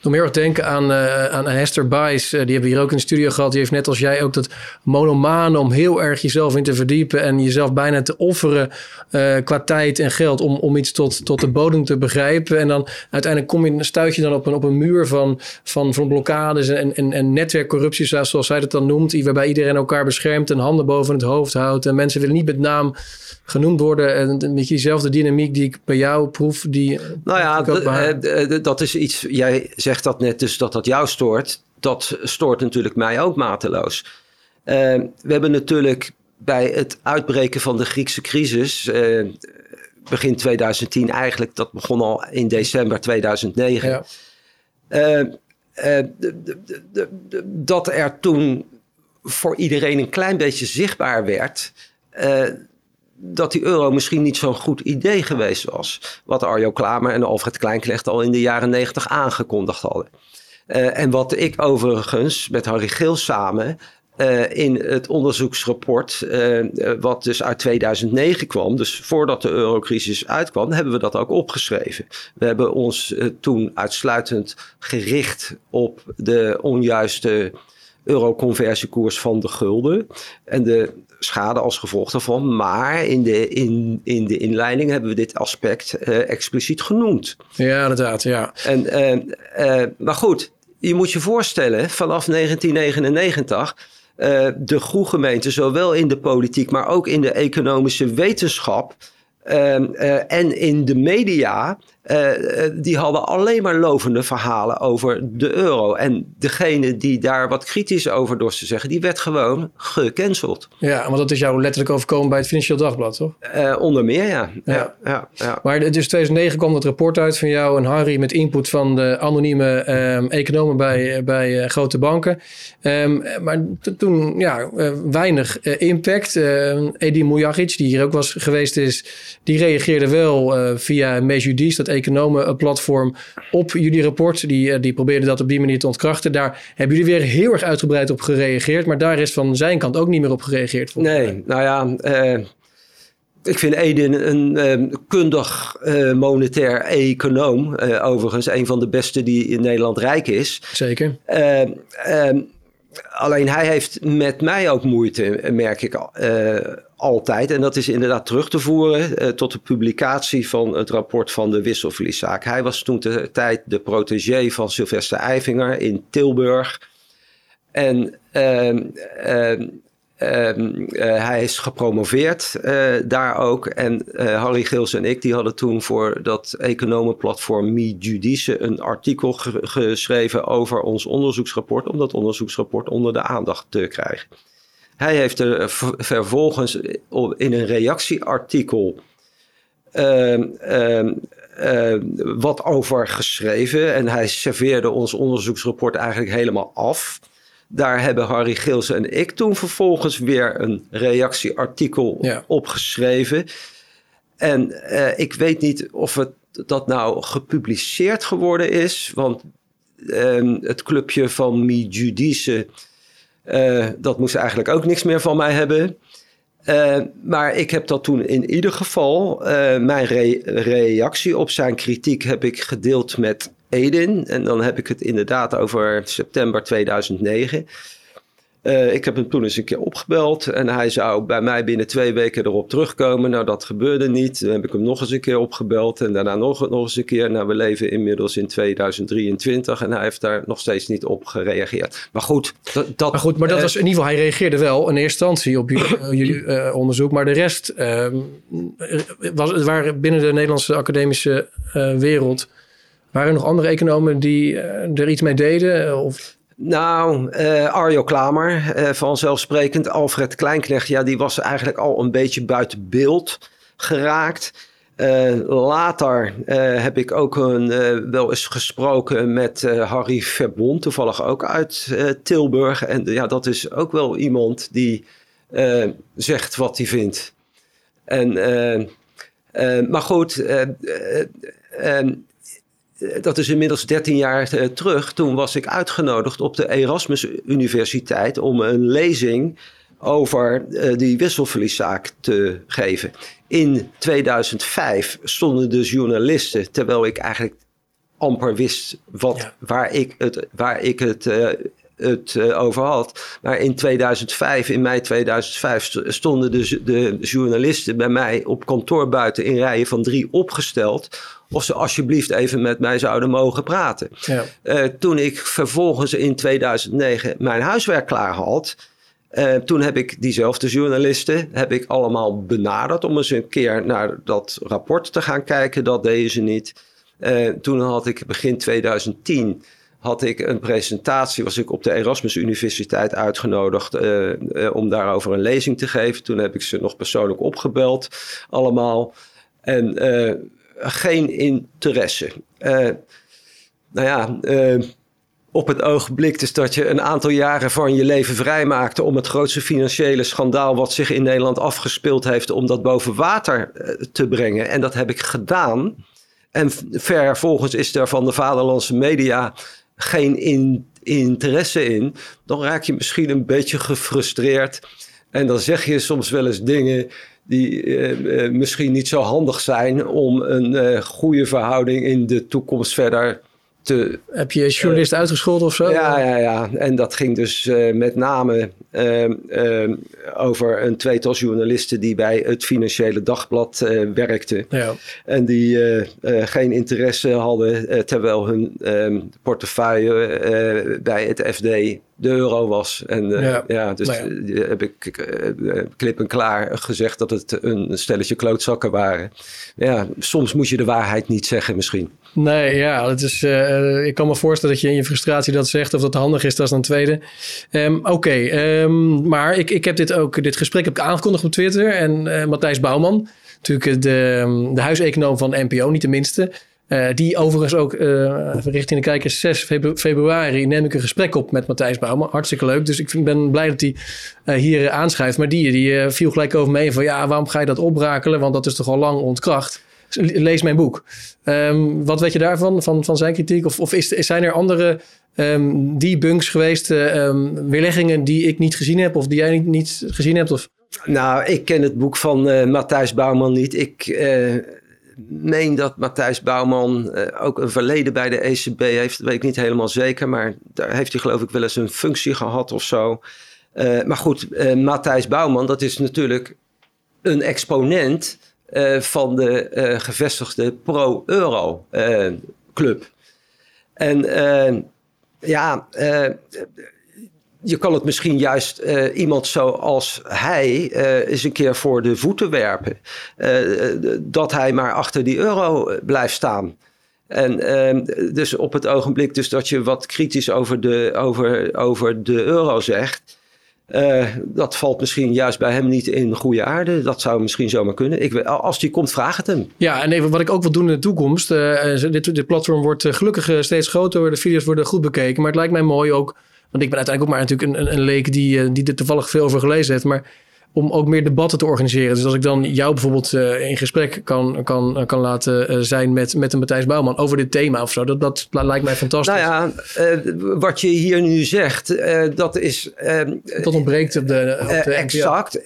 Om heel erg denken aan, uh, aan Hester Bice. Uh, die hebben we hier ook in de studio gehad. Die heeft net als jij ook dat monomane om heel erg jezelf in te verdiepen. En jezelf bijna te offeren uh, qua tijd en geld. Om, om iets tot, tot de bodem te begrijpen. En dan uiteindelijk kom je, stuit je dan op een, op een muur van, van, van blokkades en, en, en netwerkcorruptie. Zoals zij dat dan noemt. Waarbij iedereen elkaar beschermt en handen boven het hoofd houdt. En mensen willen niet met naam genoemd worden. En een beetje diezelfde dynamiek die ik bij jou proef. Die, nou ja, dat is iets. Jij zegt dat net dus dat dat jou stoort. Dat stoort natuurlijk mij ook mateloos. Uh, we hebben natuurlijk bij het uitbreken van de Griekse crisis. Uh, begin 2010 eigenlijk, dat begon al in december 2009. Ja. Uh, dat er toen voor iedereen een klein beetje zichtbaar werd dat die euro misschien niet zo'n goed idee geweest was. Wat Arjo Klamer en Alfred Kleinklecht al in de jaren negentig aangekondigd hadden. Uh, en wat ik overigens met Harry Geel samen uh, in het onderzoeksrapport, uh, wat dus uit 2009 kwam, dus voordat de eurocrisis uitkwam, hebben we dat ook opgeschreven. We hebben ons toen uitsluitend gericht op de onjuiste euroconversiekoers van de gulden en de schade als gevolg daarvan. Maar in de, in, in de inleiding hebben we dit aspect uh, expliciet genoemd. Ja, inderdaad, ja. En, uh, uh, maar goed, je moet je voorstellen, vanaf 1999... de groegemeente, zowel in de politiek, maar ook in de economische wetenschap... en in de media uh, die hadden alleen maar lovende verhalen over de euro. En degene die daar wat kritisch over dorst te zeggen, die werd gewoon gecanceld. Ja, want dat is jou letterlijk overkomen bij het Financieel Dagblad, toch? Uh, onder meer, ja. ja. ja, ja, Maar dus 2009 kwam dat rapport uit van jou en Harry met input van de anonieme um, economen bij, bij uh, grote banken. Um, maar toen, ja, weinig impact. Edi Mujagic, die hier ook was geweest is, die reageerde wel via Mejudis, dat economenplatform op jullie rapport. Die, die probeerde dat op die manier te ontkrachten. Daar hebben jullie weer heel erg uitgebreid op gereageerd. Maar daar is van zijn kant ook niet meer op gereageerd. Nee, nou ja... Ik vind Eden een uh, kundig uh, monetair econoom. Uh, overigens een van de beste die in Nederland rijk is. Zeker. Ehm, ehm, alleen hij heeft met mij ook moeite, merk ik altijd. En dat is inderdaad terug te voeren tot de publicatie van het rapport van de wisselverlieszaak. Hij was toen de tijd de protégé van Sylvester Eifinger in Tilburg. En Ehm, eh, hij is gepromoveerd uh, daar ook. En Harry Gils en ik die hadden toen voor dat economenplatform Me Judice een artikel geschreven over ons onderzoeksrapport. Om dat onderzoeksrapport onder de aandacht te krijgen. Hij heeft er vervolgens in een reactieartikel ehm, ehm, wat over geschreven. En hij serveerde ons onderzoeksrapport eigenlijk helemaal af. Daar hebben Harry Gilsen en ik toen vervolgens weer een reactieartikel ja. op geschreven. En uh, ik weet niet of het, dat nou gepubliceerd geworden is. Want uh, het clubje van Mi Judice, uh, dat moest eigenlijk ook niks meer van mij hebben. Uh, maar ik heb dat toen in ieder geval, mijn re reactie op zijn kritiek heb ik gedeeld met Edin. En dan heb ik het inderdaad over september 2009. Uh, ik heb hem toen eens een keer opgebeld en hij zou bij mij binnen twee weken erop terugkomen. Nou, dat gebeurde niet. Dan heb ik hem nog eens een keer opgebeld en daarna nog, nog eens een keer. Nou, we leven inmiddels in 2023 en hij heeft daar nog steeds niet op gereageerd. Maar goed, dat... maar goed, maar dat uh, was in ieder geval, hij reageerde wel in eerste instantie op jullie, uh, jullie onderzoek. Maar de rest was, het waren binnen de Nederlandse academische wereld waren er nog andere economen die eh, er iets mee deden? Of... Nou, uh, Arjo Klamer, uh, vanzelfsprekend. Alfred Kleinknecht, ja, die was eigenlijk al een beetje buiten beeld geraakt. Uh, later heb ik ook een, wel eens gesproken met Harry Verbond, toevallig ook uit Tilburg. En ja, dat is ook wel iemand die zegt wat hij vindt. En, maar goed, eh, dat is inmiddels 13 jaar eh, terug. Toen was ik uitgenodigd op de Erasmus Universiteit om een lezing over uh, die wisselverlieszaak te geven. In 2005 stonden de journalisten, terwijl ik eigenlijk amper wist wat, waar ik het, waar ik het het uh, over had. Maar in 2005, in mei 2005, stonden de, de journalisten bij mij op kantoor buiten in rijen van drie opgesteld. Of ze alsjeblieft even met mij zouden mogen praten. Ja. Uh, toen ik vervolgens in 2009 mijn huiswerk klaar had. Uh, toen heb ik diezelfde journalisten heb ik allemaal benaderd om eens een keer naar dat rapport te gaan kijken. Dat deden ze niet. toen had ik begin 2010 had ik een presentatie, was ik op de Erasmus Universiteit uitgenodigd uh, uh, om daarover een lezing te geven. Toen heb ik ze nog persoonlijk opgebeld, allemaal. En geen interesse. nou ja, op het ogenblik dus dat je een aantal jaren van je leven vrijmaakte om het grootste financiële schandaal wat zich in Nederland afgespeeld heeft, om dat boven water te brengen. En dat heb ik gedaan. En vervolgens is er van de vaderlandse media geen in, interesse in, dan raak je misschien een beetje gefrustreerd. En dan zeg je soms wel eens dingen die uh, uh, misschien niet zo handig zijn om een uh, goede verhouding in de toekomst verder te... Heb je journalist uitgescholden of zo? Ja, ja, ja. En dat ging dus met name Ehm, ehm, over een tweetal journalisten die bij het Financiële Dagblad uh, werkten. Ja. En die eh, eh, geen interesse hadden, terwijl hun ehm, portefeuille bij het FD de euro was. En ja. ja. dus nou heb ik klip en klaar gezegd dat het een stelletje klootzakken waren. Ja, soms moet je de waarheid niet zeggen misschien. Nee, ja, dat is, uh, ik kan me voorstellen dat je in je frustratie dat zegt. Of dat handig is, dat is dan tweede. Um, Oké, okay, um, maar ik, ik heb dit ook, dit gesprek heb ik aangekondigd op Twitter. En uh, Matthijs Bouwman, natuurlijk de, de huiseconoom van NPO, niet de minste. Uh, die overigens ook uh, richting de kijkers 6 februari neem ik een gesprek op met Matthijs Bouwman. Hartstikke leuk. Dus ik ben blij dat hij uh, hier aanschrijft. Maar die, die viel gelijk over me van ja, waarom ga je dat oprakelen? Want dat is toch al lang ontkracht. lees mijn boek. Um, wat weet je daarvan, van, van zijn kritiek? Of, of is, zijn er andere um, debunks geweest, um, weerleggingen die ik niet gezien heb of die jij niet, niet gezien hebt? Of? Nou, ik ken het boek van Matthijs Bouwman niet. Ik meen dat Matthijs Bouwman uh, ook een verleden bij de ECB heeft. Dat weet ik niet helemaal zeker, maar daar heeft hij geloof ik wel eens een functie gehad of zo. maar goed, Matthijs Bouwman, dat is natuurlijk een exponent van de gevestigde pro-euro club. En ja, je kan het misschien juist uh, iemand zoals hij uh, eens een keer voor de voeten werpen. dat hij maar achter die euro blijft staan. En dus op het ogenblik dus dat je wat kritisch over de, over, over de euro zegt. Dat valt misschien juist bij hem niet in goede aarde. Dat zou misschien zomaar kunnen. Ik, als die komt, vraag het hem. Ja, en even wat ik ook wil doen in de toekomst. Dit, dit platform wordt gelukkig steeds groter. De video's worden goed bekeken. Maar het lijkt mij mooi ook. Want ik ben uiteindelijk ook maar natuurlijk een, een, een leek die, die er toevallig veel over gelezen heeft. Maar om ook meer debatten te organiseren. Dus als ik dan jou bijvoorbeeld uh, in gesprek kan, kan, kan laten zijn met, met een Matthijs Bouwman over dit thema of zo, dat, dat lijkt mij fantastisch. Nou ja, uh, wat je hier nu zegt, dat is. dat ontbreekt op de. Op de exact.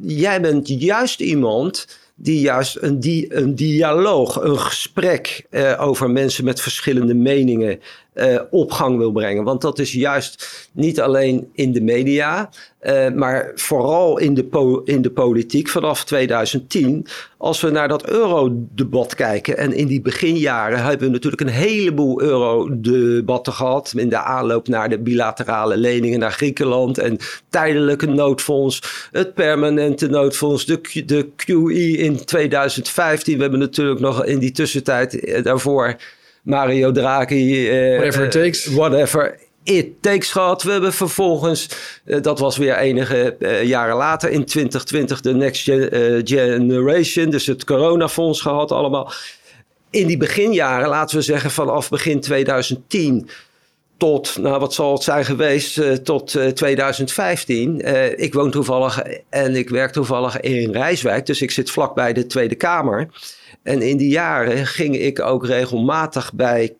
jij bent juist iemand die juist een, di een dialoog, een gesprek over mensen met verschillende meningen uh, op gang wil brengen. Want dat is juist niet alleen in de media, uh, maar vooral in de, in de politiek vanaf 2010. Als we naar dat eurodebat kijken. En in die beginjaren hebben we natuurlijk een heleboel eurodebatten gehad. In de aanloop naar de bilaterale leningen naar Griekenland. En tijdelijke noodfonds. Het permanente noodfonds. De, de QE in 2015. We hebben natuurlijk nog in die tussentijd eh, daarvoor Mario Draghi. Uh, whatever it takes. Whatever It Takes gehad. We hebben vervolgens, uh, dat was weer enige uh, jaren later, in 2020 de Next Gen Generation, dus het coronafonds gehad allemaal. In die beginjaren, laten we zeggen vanaf begin 2010 tot, nou wat zal het zijn geweest, uh, tot 2015. ik woon toevallig en ik werk toevallig in Rijswijk, dus ik zit vlakbij de Tweede Kamer. En in die jaren ging ik ook regelmatig bij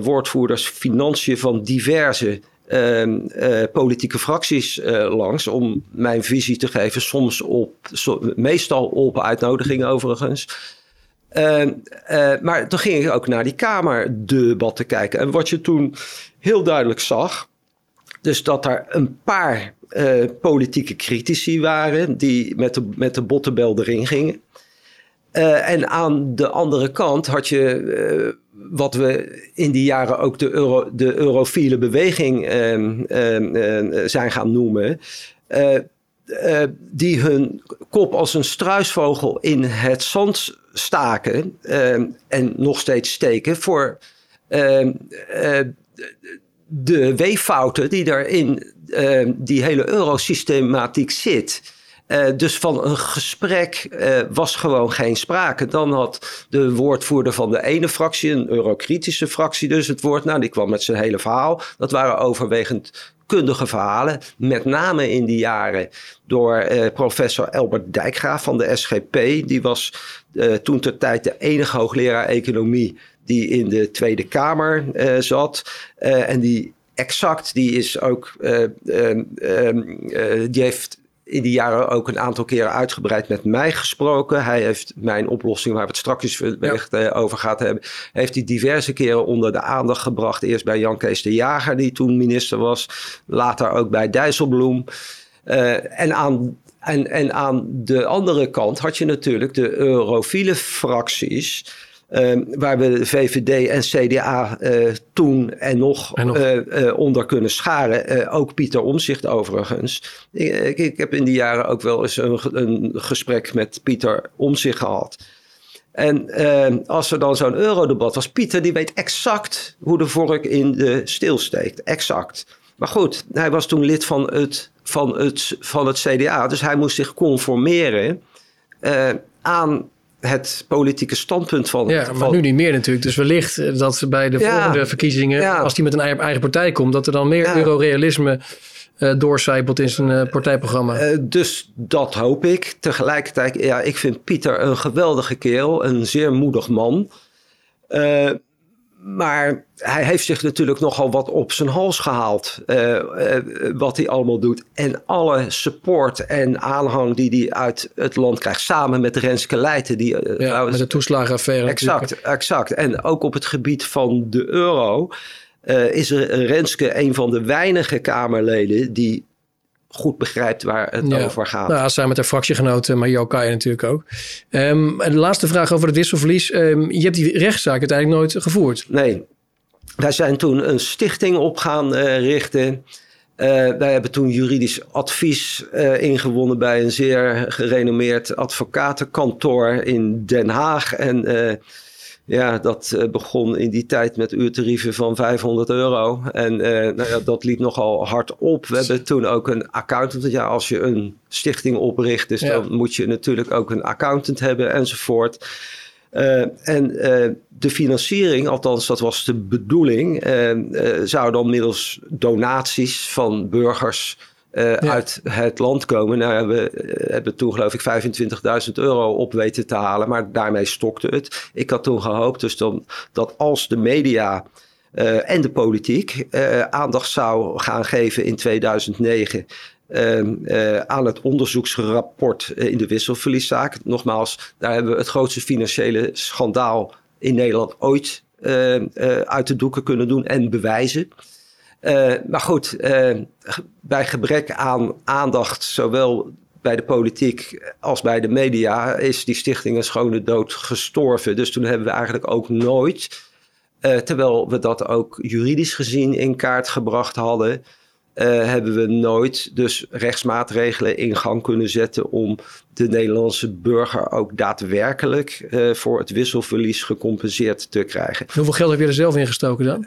woordvoerders financiën van diverse uh, politieke fracties langs om mijn visie te geven. Soms op, meestal op uitnodigingen overigens. Ehm, maar toen ging ik ook naar die Kamerdebatten kijken. En wat je toen heel duidelijk zag, dus dat er een paar politieke critici waren die met de, met de bottenbel erin gingen. en aan de andere kant had je wat we in die jaren ook de, euro, de eurofiele beweging ehm, ehm, zijn gaan noemen. Uh, die hun kop als een struisvogel in het zand staken en nog steeds steken voor uh, de weeffouten die er in die hele eurosystematiek zit. Dus van een gesprek was gewoon geen sprake. Dan had de woordvoerder van de ene fractie, een eurokritische fractie dus, het woord. Nou, die kwam met zijn hele verhaal. Dat waren overwegend kundige verhalen. Met name in die jaren door uh, professor Albert Dijkgraaf van de SGP. Die was toen ter tijd de enige hoogleraar economie die in de Tweede Kamer zat. en die exact, die is ook, die heeft in die jaren ook een aantal keren uitgebreid met mij gesproken. Hij heeft mijn oplossing, waar we het straks wellicht ja. Eh, over gaat hebben, heeft hij diverse keren onder de aandacht gebracht. Eerst bij Jan Kees de Jager, die toen minister was. Later ook bij Dijsselbloem. Uh, en aan en, en aan de andere kant had je natuurlijk de eurofiele fracties. Uh, waar we de VVD en CDA uh, eh, toen en nog, en nog. Uh, onder kunnen scharen. ook Pieter Omzicht overigens. Ik, ik, heb in die jaren ook wel eens een, een gesprek met Pieter Omzicht gehad. En ehm, als er dan zo'n eurodebat was, Pieter die weet exact hoe de vork in de steel steekt. Exact. Maar goed, hij was toen lid van het, van het, van het CDA. Dus hij moest zich conformeren aan het politieke standpunt van. Ja, maar nu niet meer natuurlijk. Dus wellicht dat ze bij de volgende verkiezingen, als die met een eigen partij komt, dat er dan meer eurorealisme uh, doorcijpelt in zijn partijprogramma. dus dat hoop ik. Tegelijkertijd, ja, ik vind Pieter een geweldige kerel, een zeer moedig man. Maar hij heeft zich natuurlijk nogal wat op zijn hals gehaald. Uh, uh, wat hij allemaal doet. En alle support en aanhang die hij uit het land krijgt. Samen met Renske Leijten. Die, uh, ja, met de toeslagenaffaire. Exact, natuurlijk. exact. En ook op het gebied van de euro. is Renske een van de weinige Kamerleden die goed begrijpt waar het over gaat. Nou, samen met haar fractiegenoot uh, Mario Kaya natuurlijk ook. Um, en de laatste vraag over het wisselverlies. Um, je hebt die rechtszaak uiteindelijk nooit gevoerd. Nee. Wij zijn toen een stichting op gaan uh, richten. Uh, wij hebben toen juridisch advies uh, ingewonnen bij een zeer gerenommeerd advocatenkantoor in Den Haag. En ja, dat uh, begon in die tijd met uurtarieven van 500 euro. En uh, nou ja, dat liep nogal hard op. We hebben toen ook een accountant. Ja, als je een stichting opricht, dus ja. dan moet je natuurlijk ook een accountant hebben enzovoort. Uh, en de financiering, althans dat was de bedoeling, zou dan middels donaties van burgers uh, uit het land komen. Nou, we uh, hebben toen geloof ik 25.000 euro op weten te halen, maar daarmee stokte het. Ik had toen gehoopt dus dan, dat als de media uh, en de politiek aandacht zou gaan geven in 2009 ehm, aan het onderzoeksrapport in de wisselverlieszaak. Nogmaals, daar hebben we het grootste financiële schandaal in Nederland ooit uit de doeken kunnen doen en bewijzen. Uh, maar goed, uh, bij gebrek aan aandacht, zowel bij de politiek als bij de media, is die stichting een schone dood gestorven. Dus toen hebben we eigenlijk ook nooit, uh, terwijl we dat ook juridisch gezien in kaart gebracht hadden, hebben we nooit dus rechtsmaatregelen in gang kunnen zetten om de Nederlandse burger ook daadwerkelijk voor het wisselverlies gecompenseerd te krijgen. Hoeveel geld heb je er zelf in gestoken dan?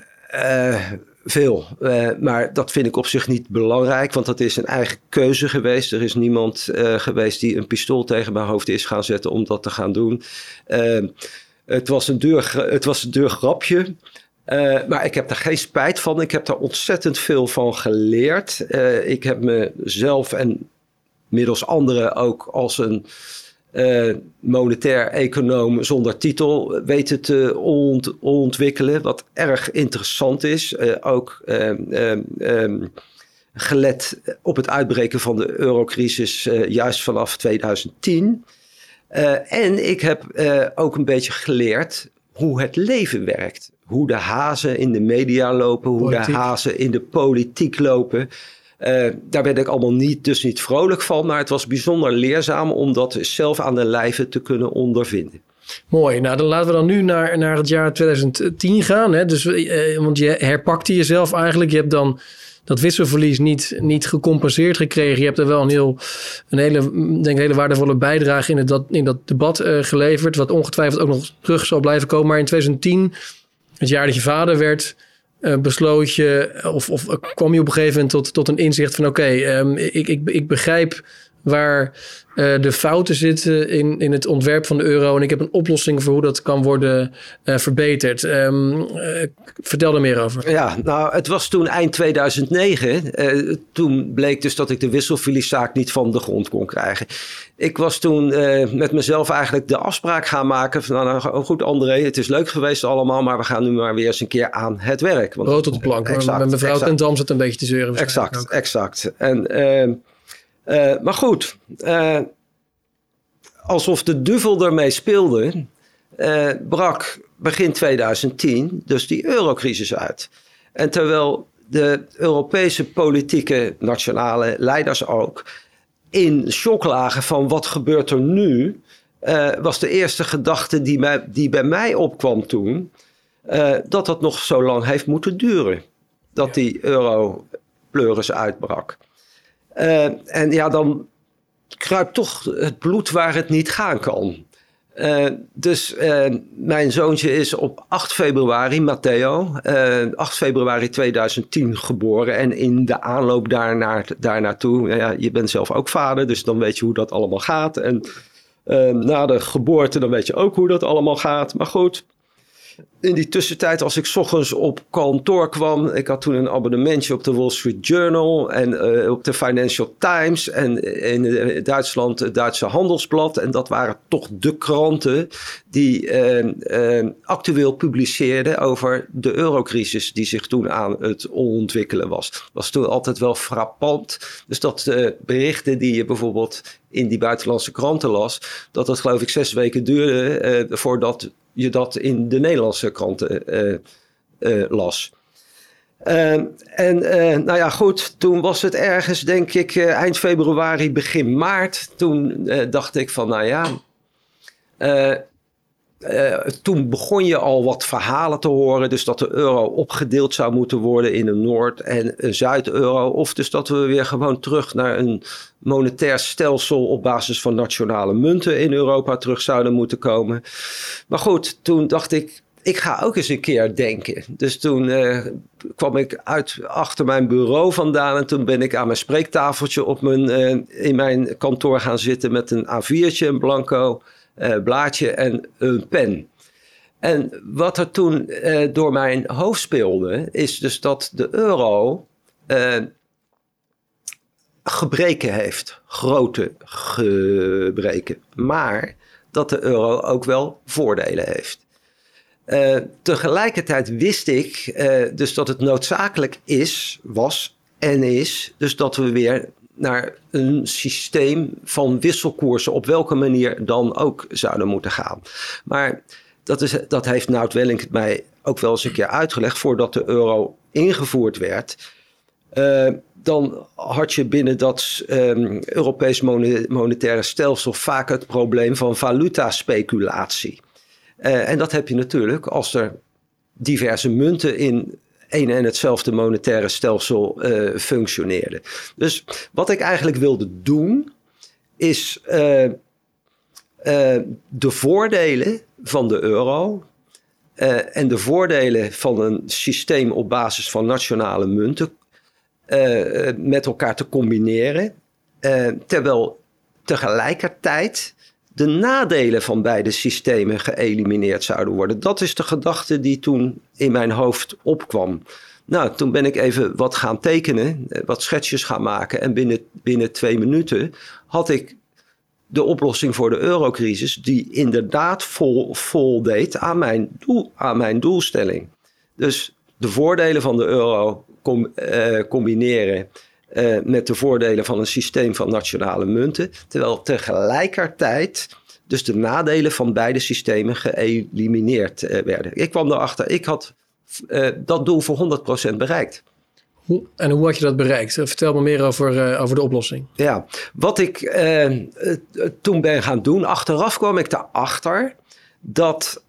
Veel, uh, maar dat vind ik op zich niet belangrijk, want dat is een eigen keuze geweest. Er is niemand uh, geweest die een pistool tegen mijn hoofd is gaan zetten om dat te gaan doen. Uh, het, was een duur, het was een grapje, maar ik heb daar geen spijt van. Ik heb daar ontzettend veel van geleerd. ik heb mezelf en middels anderen ook als een uh, monetair econoom zonder titel weten te ont ontwikkelen. Wat erg interessant is. Uh, ook um, gelet op het uitbreken van de eurocrisis uh, juist vanaf 2010. en ik heb ook een beetje geleerd hoe het leven werkt. Hoe de hazen in de media lopen, hoe politiek. de hazen in de politiek lopen. Uh, daar werd ik allemaal niet, dus niet vrolijk van, maar het was bijzonder leerzaam om dat zelf aan de lijve te kunnen ondervinden. Mooi. Nou, dan laten we dan nu naar, naar het jaar 2010 gaan. Hè? Dus, uh, want je herpakte jezelf eigenlijk. Je hebt dan dat wisselverlies niet, niet gecompenseerd gekregen. Je hebt er wel een, heel, een hele, denk, hele waardevolle bijdrage in, het, dat, in dat debat geleverd. Wat ongetwijfeld ook nog terug zal blijven komen. Maar in 2010, het jaar dat je vader werd uh, besloot je, of, of kwam je op een gegeven moment tot, tot een inzicht van: oké, um, ik, ik, ik begrijp waar uh, de fouten zitten in, in het ontwerp van de euro. En ik heb een oplossing voor hoe dat kan worden uh, verbeterd. Um, uh, vertel er meer over. Ja, nou, het was toen eind 2009. toen bleek dus dat ik de wisselverlieszaak niet van de grond kon krijgen. Ik was toen met mezelf eigenlijk de afspraak gaan maken van... Nou, nou, goed André, het is leuk geweest allemaal... maar we gaan nu maar weer eens een keer aan het werk. Want, Rood op de plank. Exact, met mevrouw ten Dam zit een beetje te zeuren. Exact, exact. En... uh, maar goed, uh, alsof de duvel ermee speelde, uh, brak begin 2010 dus die eurocrisis uit. En terwijl de Europese politieke nationale leiders ook in shock lagen van wat gebeurt er nu, was de eerste gedachte die, mij, die bij mij opkwam toen, dat dat nog zo lang heeft moeten duren. Dat die euro pleuris uitbrak. Uh, en ja, dan kruipt toch het bloed waar het niet gaan kan. Uh, dus uh, mijn zoontje is op 8 februari, Matteo, 8 februari 2010 geboren. En in de aanloop daarnaar, daar naartoe, ja, je bent zelf ook vader, dus dan weet je hoe dat allemaal gaat. En na de geboorte, dan weet je ook hoe dat allemaal gaat. Maar goed, in die tussentijd, als ik ochtends op kantoor kwam, ik had toen een abonnementje op de Wall Street Journal en uh, op de Financial Times en in Duitsland het Duitse Handelsblad. En dat waren toch de kranten die uh, uh, actueel publiceerden over de eurocrisis die zich toen aan het ontwikkelen was. Was toen altijd wel frappant. Dus dat berichten die je bijvoorbeeld in die buitenlandse kranten las, dat het geloof ik zes weken duurde voordat je dat in de Nederlandse kranten uh, uh, las. Uh, en nou ja, goed, toen was het ergens, denk ik, eind februari, begin maart. Toen dacht ik van, nou ja, toen begon je al wat verhalen te horen. Dus dat de euro opgedeeld zou moeten worden in een Noord- en een Zuid-euro. Of dus dat we weer gewoon terug naar een monetair stelsel op basis van nationale munten in Europa terug zouden moeten komen. Maar goed, toen dacht ik, ik ga ook eens een keer denken. Dus toen uh, kwam ik uit achter mijn bureau vandaan en toen ben ik aan mijn spreektafeltje op mijn, uh, in mijn kantoor gaan zitten met een A4'tje, een blanco blaadje en een pen. En wat er toen door mijn hoofd speelde, is dus dat de euro gebreken heeft, grote gebreken, maar dat de euro ook wel voordelen heeft. Tegelijkertijd wist ik dus dat het noodzakelijk is, was en is, dus dat we weer naar een systeem van wisselkoersen op welke manier dan ook zouden moeten gaan. Maar dat, is, dat heeft Nout Welling mij ook wel eens een keer uitgelegd voordat de euro ingevoerd werd. Uh, dan had je binnen dat um, Europees monetaire stelsel vaak het probleem van valutaspeculatie. Uh, en dat heb je natuurlijk als er diverse munten in een en hetzelfde monetaire stelsel uh, functioneerden. Dus wat ik eigenlijk wilde doen, is uh, de voordelen van de euro en de voordelen van een systeem op basis van nationale munten met elkaar te combineren. Terwijl tegelijkertijd de nadelen van beide systemen geëlimineerd zouden worden. Dat is de gedachte die toen in mijn hoofd opkwam. Nou, toen ben ik even wat gaan tekenen, wat schetsjes gaan maken. En binnen, binnen twee minuten had ik de oplossing voor de eurocrisis, die inderdaad vol, voldeed aan mijn, aan mijn doelstelling. Dus de voordelen van de euro uh, combineren uh, met de voordelen van een systeem van nationale munten. Terwijl tegelijkertijd dus de nadelen van beide systemen geëlimineerd uh, werden. Ik kwam erachter, ik had dat doel voor 100% bereikt. Hoe, en hoe had je dat bereikt? Vertel me meer over, over de oplossing. Ja, wat ik toen ben gaan doen, achteraf kwam ik erachter dat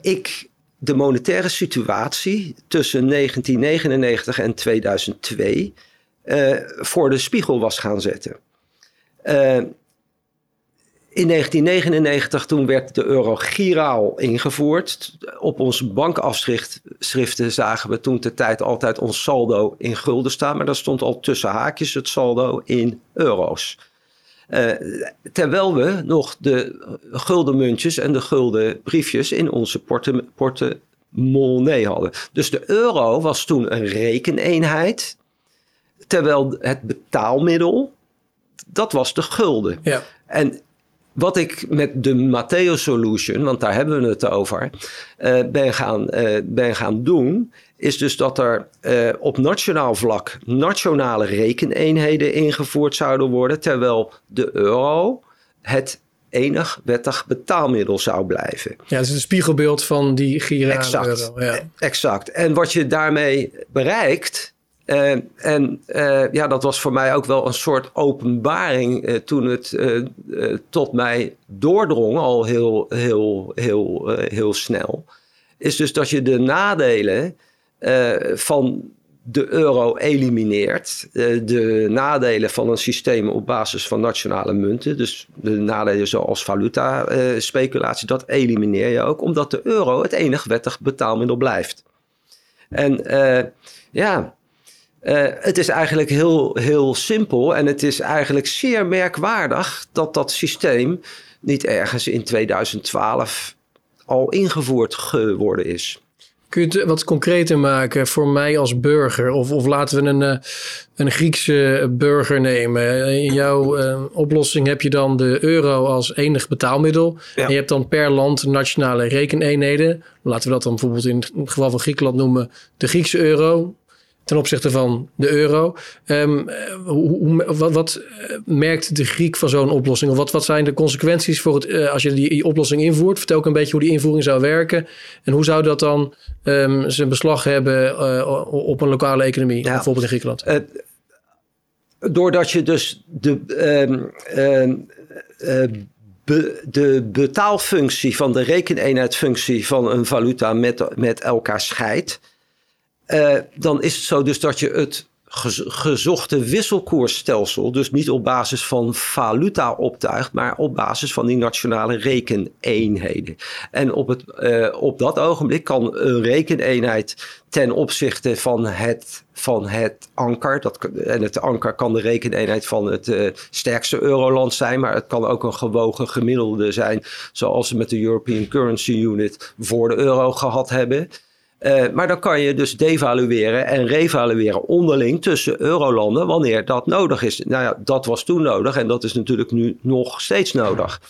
ik de monetaire situatie tussen 1999 en 2002 uh, eh, voor de spiegel was gaan zetten. Uh, in 1999 toen werd de euro giraal ingevoerd. Op onze bankafschriften zagen we toen de tijd altijd ons saldo in gulden staan. Maar daar stond al tussen haakjes het saldo in euro's. Uh, terwijl we nog de gulden muntjes en de gulden briefjes in onze porte, portemonnee hadden. Dus de euro was toen een rekeneenheid. Terwijl het betaalmiddel, dat was de gulden. Ja. En wat ik met de Matteo Solution, want daar hebben we het over, uh, ben, gaan, uh, ben gaan doen, is dus dat er uh, op nationaal vlak nationale rekeneenheden ingevoerd zouden worden, terwijl de euro het enig wettig betaalmiddel zou blijven. Ja, dat is een spiegelbeeld van die girale exact, euro. Ja. Exact. En wat je daarmee bereikt, uh, en uh, ja, dat was voor mij ook wel een soort openbaring uh, toen het tot mij doordrong, al heel, heel, heel, heel snel. Is dus dat je de nadelen van de euro elimineert. de nadelen van een systeem op basis van nationale munten, dus de nadelen zoals valuta-speculatie, dat elimineer je ook, omdat de euro het enig wettig betaalmiddel blijft. En ja, het is eigenlijk heel, heel simpel en het is eigenlijk zeer merkwaardig dat dat systeem niet ergens in 2012 al ingevoerd geworden is. Kun je het wat concreter maken voor mij als burger? Of, of laten we een, eh, een Griekse burger nemen. In jouw uh, oplossing heb je dan de euro als enig betaalmiddel. En je hebt dan per land nationale rekeneenheden. Laten we dat dan bijvoorbeeld in het geval van Griekenland noemen de Griekse euro ten opzichte van de euro. Um, hoe, wat, wat, eh, merkt de Griek van zo'n oplossing? Of wat, wat zijn de consequenties voor het, uh, als je die, die, oplossing invoert? Vertel ook een beetje hoe die invoering zou werken. En hoe zou dat dan um, zijn beslag hebben uh, op een lokale economie, bijvoorbeeld in Griekenland? doordat je dus de, be, de betaalfunctie van de rekeneenheidfunctie van een valuta met, met elkaar scheidt uh, dan is het zo dus dat je het gezochte wisselkoersstelsel, dus niet op basis van valuta optuigt, maar op basis van die nationale rekeneenheden. En op, het, uh, op dat ogenblik kan een rekeneenheid ten opzichte van het, van het anker, dat, en het anker kan de rekeneenheid van het uh, sterkste euroland zijn, maar het kan ook een gewogen gemiddelde zijn, zoals we met de European Currency Unit voor de euro gehad hebben. Uh, maar dan kan je dus devalueren en revalueren onderling tussen eurolanden wanneer dat nodig is. Nou ja, dat was toen nodig en dat is natuurlijk nu nog steeds nodig.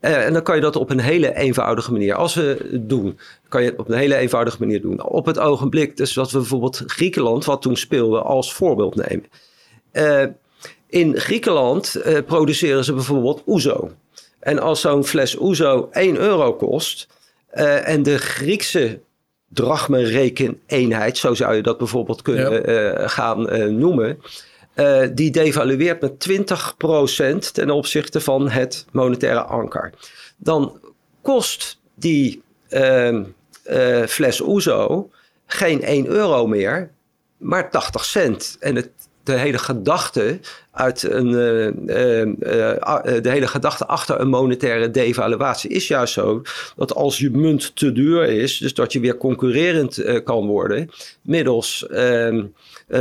Uh, en dan kan je dat op een hele eenvoudige manier. Als we het doen, kan je het op een hele eenvoudige manier doen. Op het ogenblik, dus dat we bijvoorbeeld Griekenland, wat toen speelde, als voorbeeld nemen. Uh, in Griekenland produceren ze bijvoorbeeld ouzo. En als zo'n fles ouzo 1 euro kost en de Griekse drachmenrekeneenheid, zo zou je dat bijvoorbeeld kunnen uh, gaan uh, noemen. Uh, die devalueert met 20% ten opzichte van het monetaire anker. Dan kost die ehm, fles Oezo geen 1 euro meer, maar 80 cent. En het de hele gedachte uit een, uh, uh, de hele gedachte achter een monetaire devaluatie is juist zo dat als je munt te duur is, dus dat je weer concurrerend kan worden middels ehm,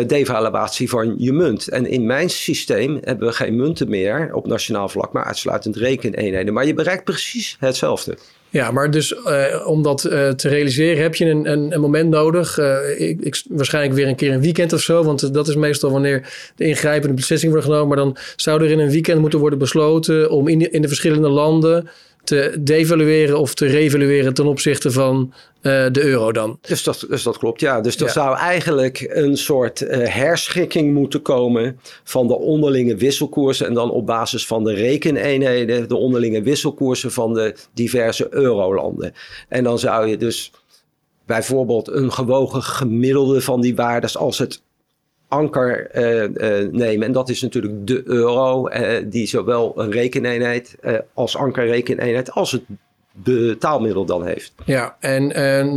devaluatie van je munt. En in mijn systeem hebben we geen munten meer op nationaal vlak, maar uitsluitend rekeneenheden. Maar je bereikt precies hetzelfde. Ja, maar dus uh, om dat uh, te realiseren heb je een, een, een moment nodig. Uh, ik, ik, waarschijnlijk weer een keer een weekend of zo. Want dat is meestal wanneer de ingrijpende beslissing wordt genomen. Maar dan zou er in een weekend moeten worden besloten om in, in de verschillende landen te devalueren of te revalueren ten opzichte van uh, de euro dan. Dus dat, dus dat klopt, ja. Dus er ja. zou eigenlijk een soort uh, herschikking moeten komen van de onderlinge wisselkoersen en dan op basis van de rekeneenheden de onderlinge wisselkoersen van de diverse eurolanden. En dan zou je dus bijvoorbeeld een gewogen gemiddelde van die waardes als het anker uh, uh, nemen. En dat is natuurlijk de euro, uh, die zowel een rekeneenheid als ankerrekeneenheid als het betaalmiddel dan heeft. Ja, en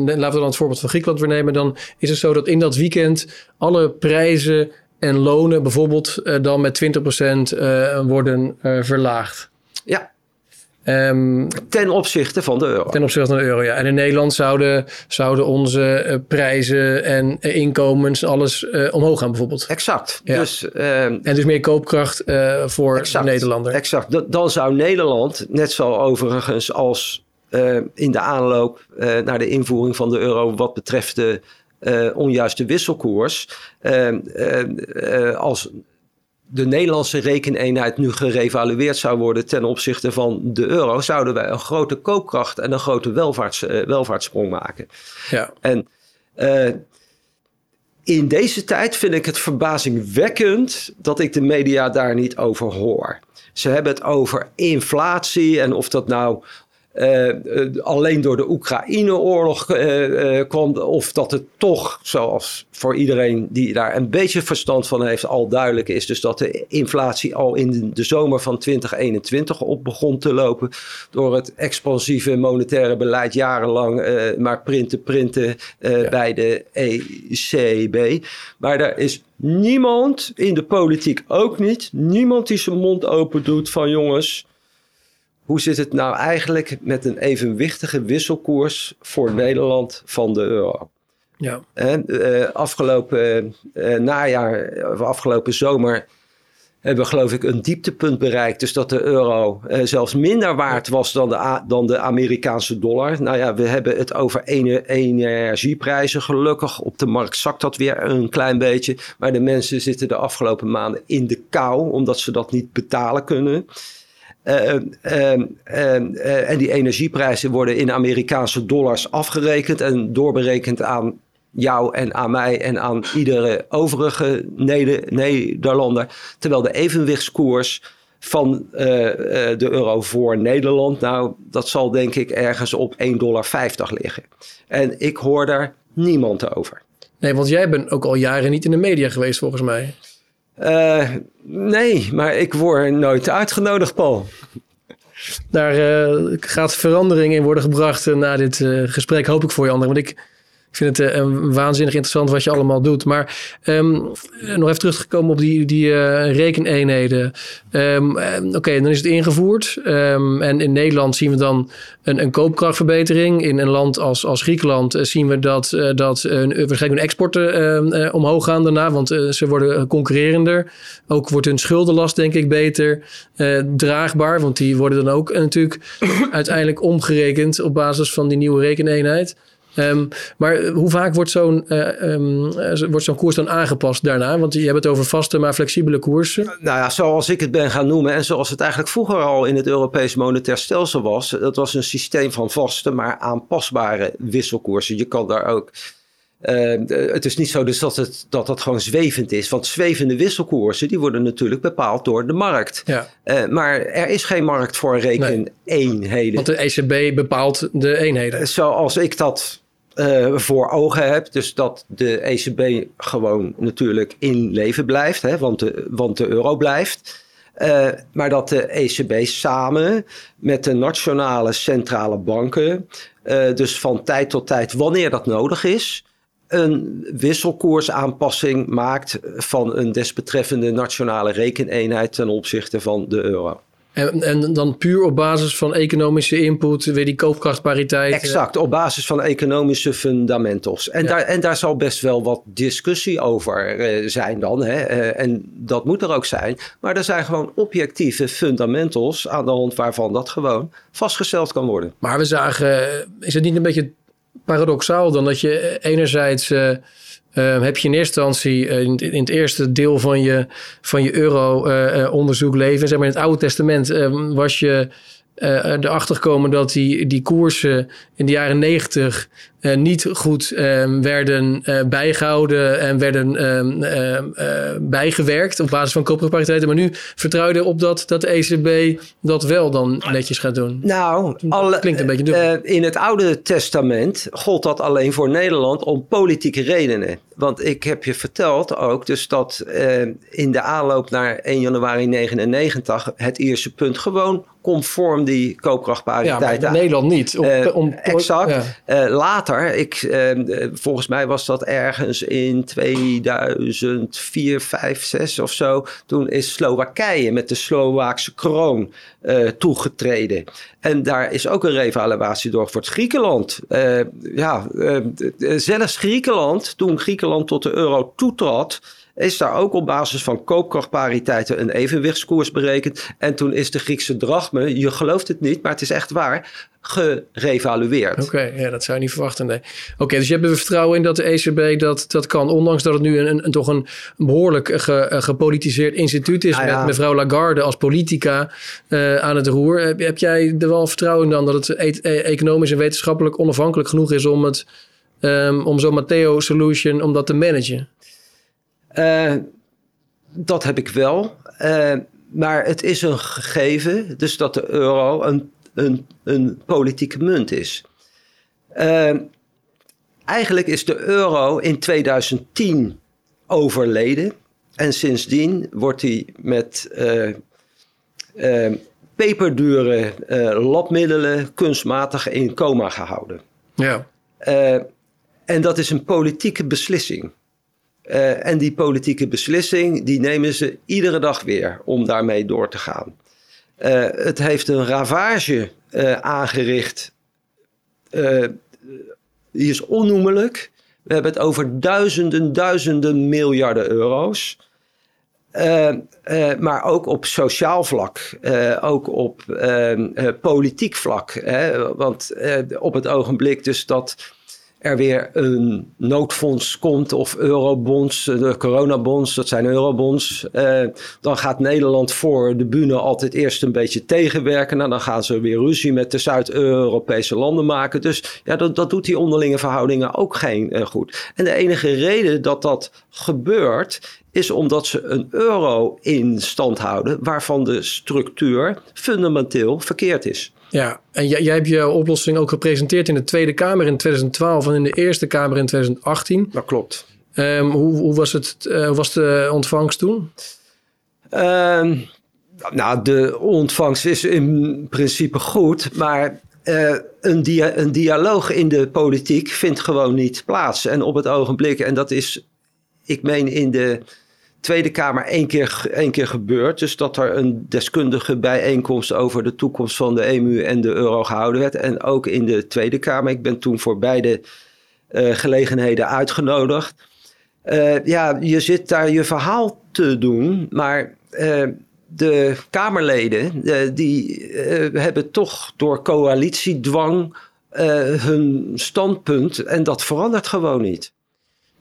laten we dan het voorbeeld van Griekenland weer nemen. Dan is het zo dat in dat weekend alle prijzen en lonen bijvoorbeeld dan met 20% worden verlaagd. Ja, Um, ten opzichte van de euro. Ten opzichte van de euro, ja. En in Nederland zouden, zouden onze uh, prijzen en uh, inkomens, alles uh, omhoog gaan bijvoorbeeld. Exact. Ja. Dus, en dus meer koopkracht voor exact, de Nederlander. Exact. D dan zou Nederland, net zo overigens als in de aanloop naar de invoering van de euro wat betreft de onjuiste wisselkoers, als de Nederlandse rekeneenheid nu gerevalueerd zou worden ten opzichte van de euro, zouden wij een grote koopkracht en een grote welvaarts, uh, welvaartssprong maken. Ja. En uh, in deze tijd vind ik het verbazingwekkend dat ik de media daar niet over hoor. Ze hebben het over inflatie en of dat nou alleen door de Oekraïne-oorlog uh, kwam, of dat het toch, zoals voor iedereen die daar een beetje verstand van heeft, al duidelijk is. Dus dat de inflatie al in de zomer van 2021 op begon te lopen. Door het expansieve monetaire beleid jarenlang maar printen, printen ja. bij de ECB. Maar daar is niemand in de politiek ook niet, niemand die zijn mond open doet van jongens hoe zit het nou eigenlijk met een evenwichtige wisselkoers voor Nederland van de euro? Ja. En, uh, afgelopen uh, najaar, of afgelopen zomer, hebben geloof ik een dieptepunt bereikt. Dus dat de euro eh, zelfs minder waard was dan de, dan de Amerikaanse dollar. Nou ja, we hebben het over energieprijzen. Gelukkig op de markt zakt dat weer een klein beetje. Maar de mensen zitten de afgelopen maanden in de kou omdat ze dat niet betalen kunnen. Uh, en die energieprijzen worden in Amerikaanse dollars afgerekend en doorberekend aan jou en aan mij en aan iedere overige Nederlander. Terwijl de evenwichtskoers van de euro voor Nederland, nou, dat zal denk ik ergens op 1,50 dollar liggen. En ik hoor daar niemand over. Nee, want jij bent ook al jaren niet in de media geweest volgens mij. Uh, nee, maar ik word nooit uitgenodigd, Paul. Daar uh, gaat verandering in worden gebracht na dit gesprek, hoop ik voor je, André. Want ik ik vind het uh, waanzinnig interessant wat je allemaal doet. Maar um, nog even teruggekomen op die, die uh, rekeneenheden. Um, Oké, dan is het ingevoerd. Um, en in Nederland zien we dan een, een koopkrachtverbetering. In een land als, als Griekenland zien we dat, uh, dat waarschijnlijk hun exporten omhoog gaan daarna. Want ze worden concurrerender. Ook wordt hun schuldenlast denk ik beter draagbaar. Want die worden dan ook natuurlijk uiteindelijk omgerekend op basis van die nieuwe rekeneenheid. Um, maar hoe vaak wordt zo'n uh, um, wordt zo'n koers dan aangepast daarna? Want je hebt het over vaste, maar flexibele koersen. Nou ja, zoals ik het ben gaan noemen en zoals het eigenlijk vroeger al in het Europees Monetair Stelsel was. Dat was een systeem van vaste, maar aanpasbare wisselkoersen. Je kan daar ook... Uh, het is niet zo dus dat, het, dat dat gewoon zwevend is. Want zwevende wisselkoersen die worden natuurlijk bepaald door de markt. Ja. Uh, maar er is geen markt voor rekeneenheden. Nee. Want de ECB bepaalt de eenheden. Zoals ik dat uh, voor ogen heb. Dus dat de ECB gewoon natuurlijk in leven blijft, hè, want, de, want de euro blijft. Maar dat de ECB samen met de nationale centrale banken, uh, dus van tijd tot tijd, wanneer dat nodig is, een wisselkoersaanpassing maakt van een desbetreffende nationale rekeneenheid ten opzichte van de euro. En, en, dan puur op basis van economische input, weer die koopkrachtpariteit. Exact, op basis van economische fundamentals. En, daar, en daar zal best wel wat discussie over uh, zijn dan. Hè? Uh, en dat moet er ook zijn. Maar er zijn gewoon objectieve fundamentals aan de hand waarvan dat gewoon vastgesteld kan worden. Maar we zagen, is het niet een beetje paradoxaal dan dat je enerzijds... Uh, uh, heb je in eerste instantie uh, in, in, het eerste deel van je, van je euro-onderzoek leven, zeg maar in het Oude Testament, was je erachter gekomen dat die, die koersen in de jaren negentig uh, niet goed uh, werden uh, bijgehouden en werden ehm, bijgewerkt op basis van koopkrachtpariteiten. Maar nu vertrouwde op dat, dat de ECB dat wel dan netjes gaat doen. Nou, alle, klinkt een beetje in het Oude Testament gold dat alleen voor Nederland om politieke redenen. Want ik heb je verteld ook dus dat in de aanloop naar 1 januari 99 het eerste punt gewoon conform die koopkrachtpariteit. Ja, Nederland niet. Om, om, exact. Ja. later ik, eh, volgens mij was dat ergens in 2004, 5, 6 of zo. Toen is Slowakije met de Slovaakse kroon toegetreden. En daar is ook een revaluatie doorgevoerd. Griekenland, uh, ja, zelfs Griekenland, toen Griekenland tot de euro toetrad is daar ook op basis van koopkrachtpariteiten een evenwichtskoers berekend. En toen is de Griekse drachme, je gelooft het niet, maar het is echt waar, gerevalueerd. Oké, ja, dat zou je niet verwachten. Nee. Oké, dus je hebt er vertrouwen in dat de ECB dat, dat kan, ondanks dat het nu een, een toch een behoorlijk ge, gepolitiseerd instituut is, ah, met mevrouw Lagarde als politica uh, aan het roer. Heb, heb, jij er wel vertrouwen in dan dat het e e economisch en wetenschappelijk onafhankelijk genoeg is om het um, om zo'n Matteo Solution om dat te managen? Uh, dat heb ik wel. Uh, maar het is een gegeven, dus dat de euro een een, een politieke munt is. Uh, eigenlijk is de euro in 2010 overleden. En sindsdien wordt hij met peperdure labmiddelen kunstmatig in coma gehouden. Ja. en dat is een politieke beslissing. En die politieke beslissing, die nemen ze iedere dag weer om daarmee door te gaan. Uh, het heeft een ravage uh, aangericht. Die is onnoemelijk. We hebben het over duizenden, duizenden miljarden euro's. maar ook op sociaal vlak, ook op politiek vlak. Hè? Want op het ogenblik dus dat er weer een noodfonds komt of eurobonds, de coronabonds, dat zijn eurobonds. Eh, dan gaat Nederland voor de bühne altijd eerst een beetje tegenwerken. Nou, dan gaan ze weer ruzie met de Zuid-Europese landen maken. Dus ja, dat, dat doet die onderlinge verhoudingen ook geen uh, goed. En de enige reden dat dat gebeurt, is omdat ze een euro in stand houden waarvan de structuur fundamenteel verkeerd is. Ja, en jij, jij hebt je oplossing ook gepresenteerd in de Tweede Kamer in 2012 en in de Eerste Kamer in 2018. Dat klopt. Um, hoe, hoe, was het, uh, was de ontvangst toen? Um, nou, de ontvangst is in principe goed, maar uh, een, dia een dialoog in de politiek vindt gewoon niet plaats. En op het ogenblik, en dat is, ik meen in de Tweede Kamer één keer, één keer gebeurd. Dus dat er een deskundige bijeenkomst over de toekomst van de EMU en de euro gehouden werd. En ook in de Tweede Kamer. Ik ben toen voor beide uh, gelegenheden uitgenodigd. Uh, ja, je zit daar je verhaal te doen, maar uh, de Kamerleden die hebben toch door coalitiedwang hun standpunt en dat verandert gewoon niet.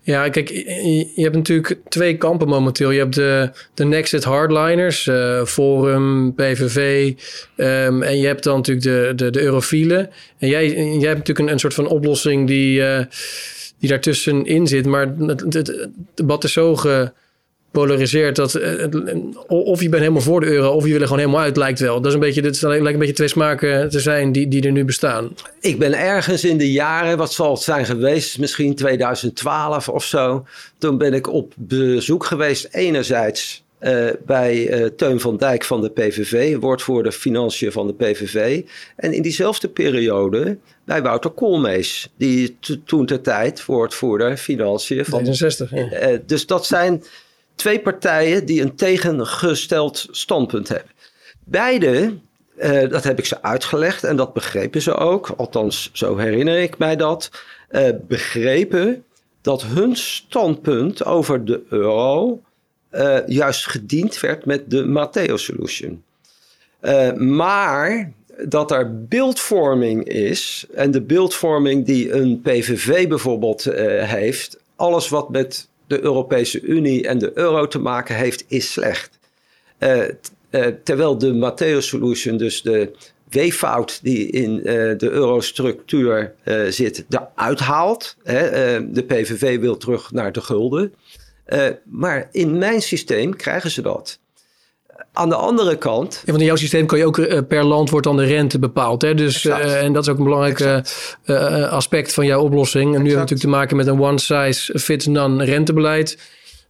Ja, kijk, je, hebt natuurlijk twee kampen momenteel. Je hebt de, de Nexit hardliners, uh, Forum, PVV. Um, en je hebt dan natuurlijk de, de, de eurofielen. En jij, jij hebt natuurlijk een, een soort van oplossing die, uh, die daartussenin zit. Maar het, het, het debat is zo ge, polariseert. Dat, eh, of je bent helemaal voor de euro, of je wil er gewoon helemaal uit, lijkt wel. Dat is een beetje, dit lijkt een beetje twee smaken te zijn die, die er nu bestaan. Ik ben ergens in de jaren, wat zal het zijn geweest, misschien 2012 of zo. Toen ben ik op bezoek geweest, enerzijds uh, bij uh, Teun van Dijk van de PVV, woordvoerder financiën van de PVV. En in diezelfde periode bij Wouter Koolmees, die toen ter tijd woordvoerder financiën van... 66, ja. uh, dus dat zijn twee partijen die een tegengesteld standpunt hebben. Beide, uh, dat heb ik ze uitgelegd en dat begrepen ze ook, althans zo herinner ik mij dat, uh, begrepen dat hun standpunt over de euro uh, juist gediend werd met de Matteo Solution. maar dat er beeldvorming is en de beeldvorming die een PVV bijvoorbeeld heeft, alles wat met de Europese Unie en de euro te maken heeft, is slecht. Uh, uh, terwijl de Matteo Solution, dus de weeffout die in uh, de eurostructuur zit, eruit haalt. Hè? de PVV wil terug naar de gulden. maar in mijn systeem krijgen ze dat. Aan de andere kant. Ja, want in jouw systeem kan je ook uh, per land wordt dan de rente bepaald. Hè? Dus, uh, en dat is ook een belangrijk uh, aspect van jouw oplossing. En nu hebben we natuurlijk te maken met een one size fits none rentebeleid.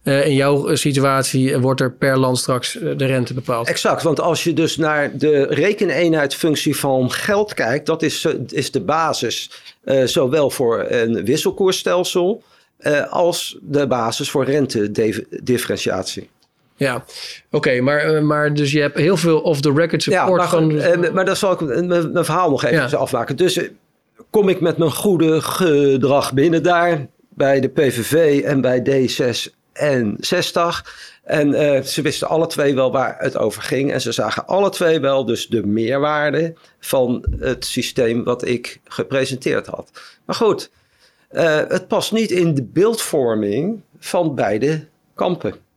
in jouw situatie wordt er per land straks de rente bepaald. Exact, want als je dus naar de rekeneenheidfunctie van geld kijkt, dat is, is de basis zowel voor een wisselkoersstelsel als de basis voor rentedifferentiatie. Ja, oké, maar, eh, maar dus je hebt heel veel off-the-record support ja, maar, van... Maar dan zal ik mijn, mijn verhaal nog even ja. afmaken. Dus uh, kom ik met mijn goede gedrag binnen daar... bij de PVV en bij D66. En uh, ze wisten alle twee wel waar het over ging. En ze zagen alle twee wel dus de meerwaarde van het systeem wat ik gepresenteerd had. Maar goed, het past niet in de beeldvorming van beide kampen.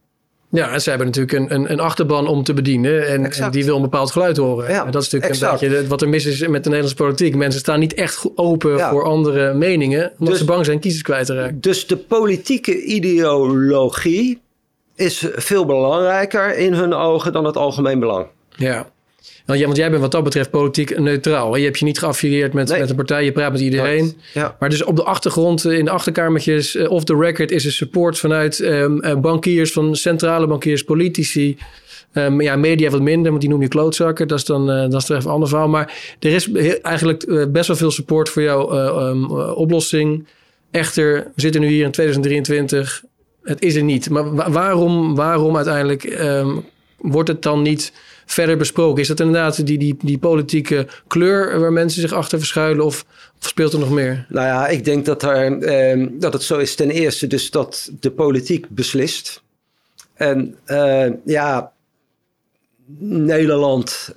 Ja, en ze hebben natuurlijk een, een, een achterban om te bedienen. En, en, die wil een bepaald geluid horen. Ja, en dat is natuurlijk exact. een beetje wat er mis is met de Nederlandse politiek. Mensen staan niet echt open ja. voor andere meningen. Omdat dus, ze bang zijn kiezers kwijt te raken. Dus de politieke ideologie is veel belangrijker in hun ogen dan het algemeen belang. Ja. Want, jij bent wat dat betreft politiek neutraal. Je hebt je niet geaffilieerd met, nee. met een partij, je praat met iedereen. Ja. Maar dus op de achtergrond, in de achterkamertjes, uh, off the record, is er support vanuit um, uh, bankiers, van centrale bankiers, politici. Um, ja, media wat minder, want die noem je klootzakken. Dat is dan uh, dat is even een ander verhaal. Maar er is eigenlijk best wel veel support voor jouw um, oplossing. Echter, we zitten nu hier in 2023. Het is er niet. Maar wa waarom, waarom uiteindelijk wordt het dan niet verder besproken? Is dat inderdaad die, die, die politieke kleur waar mensen zich achter verschuilen of, speelt er nog meer? Nou ja, ik denk dat, er, eh, dat het zo is ten eerste dus dat de politiek beslist. En ja, Nederland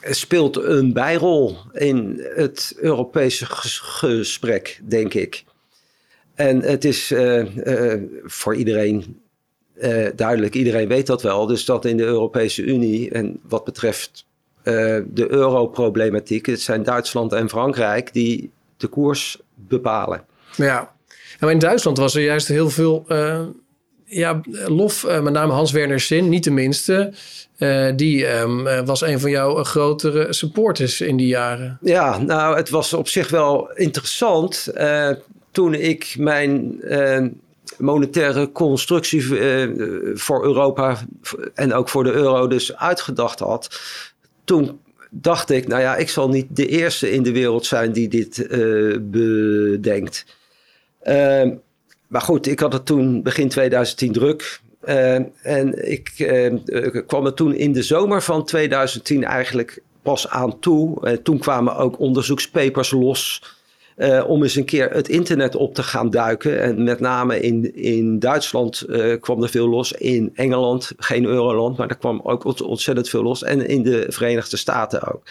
speelt een bijrol in het Europese gesprek, denk ik. En het is voor iedereen duidelijk, iedereen weet dat wel, dus dat in de Europese Unie en wat betreft uh, de europroblematiek. Het zijn Duitsland en Frankrijk die de koers bepalen. Ja, maar in Duitsland was er juist heel veel uh, ja, lof. Met name Hans-Werner Sin, niet de minste. die um, was een van jouw grotere supporters in die jaren. Ja, nou, het was op zich wel interessant. toen ik mijn monetaire constructie voor Europa en ook voor de euro dus uitgedacht had toen dacht ik, nou ja, ik zal niet de eerste in de wereld zijn die dit uh, bedenkt. Uh, maar goed, ik had het toen begin 2010 druk. Uh, en ik uh, kwam er toen in de zomer van 2010 eigenlijk pas aan toe. toen kwamen ook onderzoekspapers los uh, om eens een keer het internet op te gaan duiken. En met name in, in Duitsland uh, kwam er veel los. In Engeland, geen euroland, maar daar kwam ook ontzettend veel los. En in de Verenigde Staten ook.